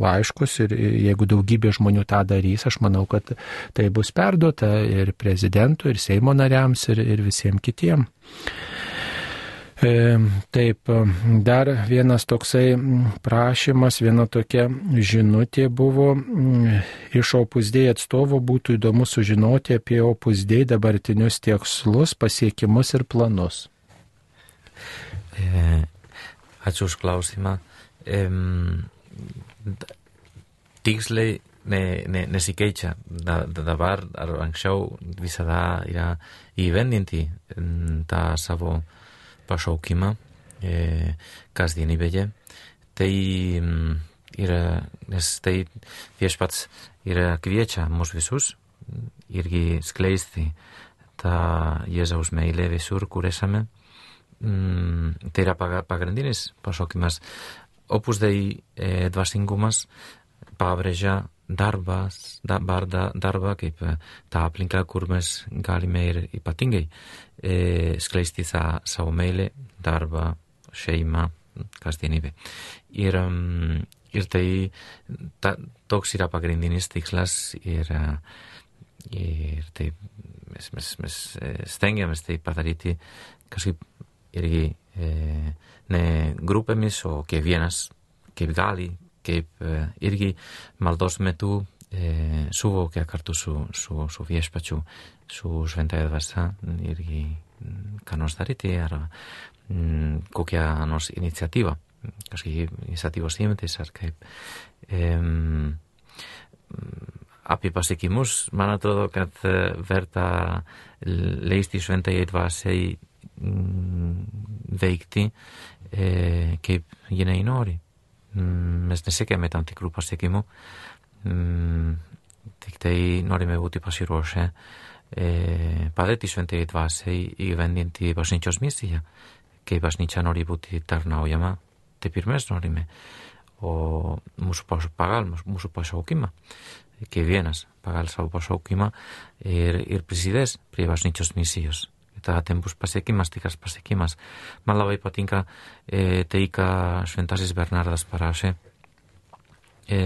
laiškus ir jeigu daugybė žmonių tą darys, aš manau, kad tai bus perduota ir prezidentui, ir Seimo nariams, ir, ir visiems kitiems. E, taip, dar vienas toksai prašymas, viena tokia žinutė buvo iš opusdėjai atstovo, būtų įdomu sužinoti apie opusdėjai dabartinius tikslus, pasiekimus ir planus. E, ačiū už klausimą. Tiksliai ne, ne, nesikeixa da, da, dabar ar anksčiau visada yra įvendinti tą savo pašaukimą e, kasdienybėje. Tai yra, nes tai viešpats yra kviečia mus visus irgi skleisti tą Jėzaus meilę visur, kur esame. Mm, tai yra pagrindinis pašaukimas. Opus Dei e, dvasingumas pabrėžia darbas, dabar darbą kaip tą aplinką, kur mes galime ir ypatingai e, skleisti tą savo meilę, darbą, šeimą, kasdienybę. Ir, ir tai ta, toks yra pagrindinis tikslas ir, ir tai mes, mes, mes stengiamės tai padaryti kažkaip irgi e, ne grupėmis, o kiekvienas kaip gali, escape eh, irgi maldosmetu eh, subo que hartu su, su, su viespatxu su sventa edbasa irgi mm, kanos dariti ara mm, kukia nos iniziatiba kaski iniziatibo siemete sarkaip em mm, api pasikimus manatro dokat verta eh, leisti sventa edbasei mm, veikti eh, e, keip jenei nori. Mm, mes nesiekėme tam tikrų pasiekimų, mm, tik tai norime būti pasiruošę e, padėti šventai dvasiai įgyvendinti bažnyčios misiją. Kai bažnyčia nori būti tarnaujama, taip ir mes norime. O mūsų pagal mūsų pašaukimą kiekvienas pagal savo pašaukimą ir, ir prisidės prie bažnyčios misijos. Tai ten bus pasiekimas, tikras pasiekimas. Man labai patinka e, tai, ką šventasis Bernardas parašė. E,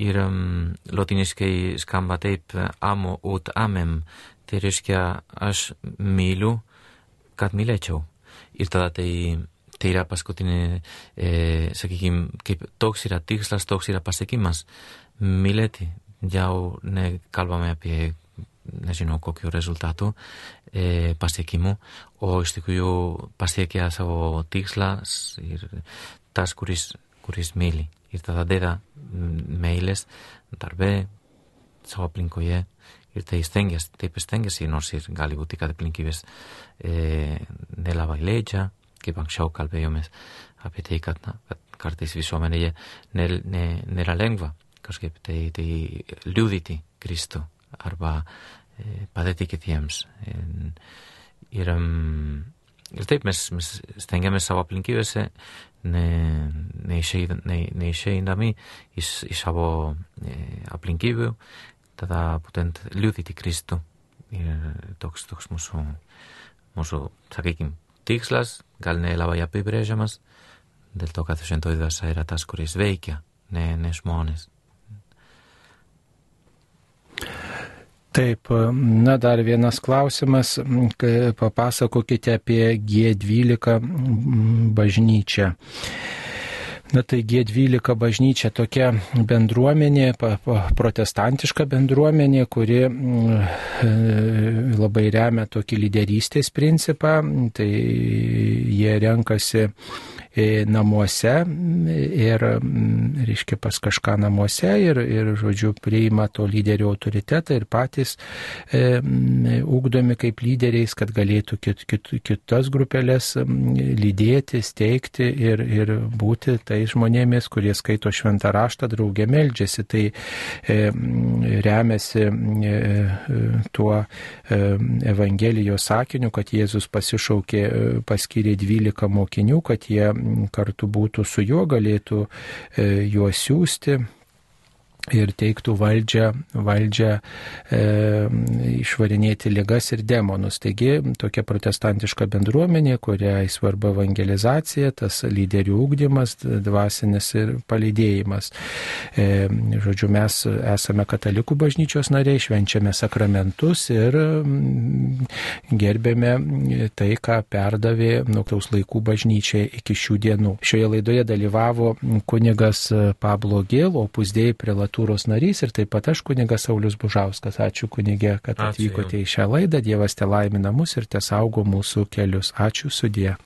ir um, lotiniškai skamba taip, amo ut amem. Tai reiškia, aš myliu, kad mylėčiau. Ir tada tai, tai yra paskutinė, e, sakykime, kaip toks yra tikslas, toks yra pasiekimas mylėti. Jau nekalbame apie, nežinau, kokiu rezultatu e, pasiekimų, o iš tikrųjų pasiekia savo tikslas ir tas, kuris, kuris myli. Ir tada deda meilės darbe, savo aplinkoje ir tai stengiasi, taip stengiasi, nors ir gali būti kad aplinkybės e, nelabai leidžia, kaip anksčiau kalbėjomės apie tai, kad, na, kad kartais visuomenėje nėra lengva kažkaip tai, tai liūdyti Kristų arba e, padėti kitiems. Ir, ir taip mes, mes stengiamės savo aplinkybėse, neišeindami ne iš, iš savo e, aplinkybių, tada būtent liūdyti Kristų. Ir toks, toks mūsų, mūsų sakykime, tikslas, gal nelabai apibrėžiamas, dėl to, kad šventoji dvasia yra tas, kuris veikia, ne, ne žmonės. Taip, na dar vienas klausimas, papasakokite apie G12 bažnyčią. Na tai G12 bažnyčia tokia bendruomenė, protestantiška bendruomenė, kuri mm, labai remia tokį lyderystės principą. Tai jie renkasi namuose ir, reiškia, pas kažką namuose ir, ir žodžiu, priima to lyderio autoritetą ir patys e, ugdomi kaip lyderiais, kad galėtų kit, kit, kitas grupelės lydėti, steigti ir, ir būti tai žmonėmis, kurie skaito šventą raštą, draugė meldžiasi. Tai e, remiasi e, tuo e, Evangelijos sakiniu, kad Jėzus pasišaukė, e, paskyrė 12 mokinių, kad jie kartu būtų su juo, galėtų e, juos siūsti ir teiktų valdžią, valdžią e, išvarinėti ligas ir demonus. Taigi tokia protestantiška bendruomenė, kuriai svarba evangelizacija, tas lyderių ūkdymas, dvasinis ir palydėjimas. E, žodžiu, mes esame katalikų bažnyčios nariai, švenčiame sakramentus ir mm, gerbėme tai, ką perdavė nuktaus laikų bažnyčiai iki šių dienų. Šioje laidoje dalyvavo kunigas Pablo Gėl, opus dėjai kultūros narys ir taip pat aš kunigas Saulis Bužauskas. Ačiū kunigė, kad Ačiū atvykote jums. į šią laidą. Dievas te laimina mus ir te saugo mūsų kelius. Ačiū sudė.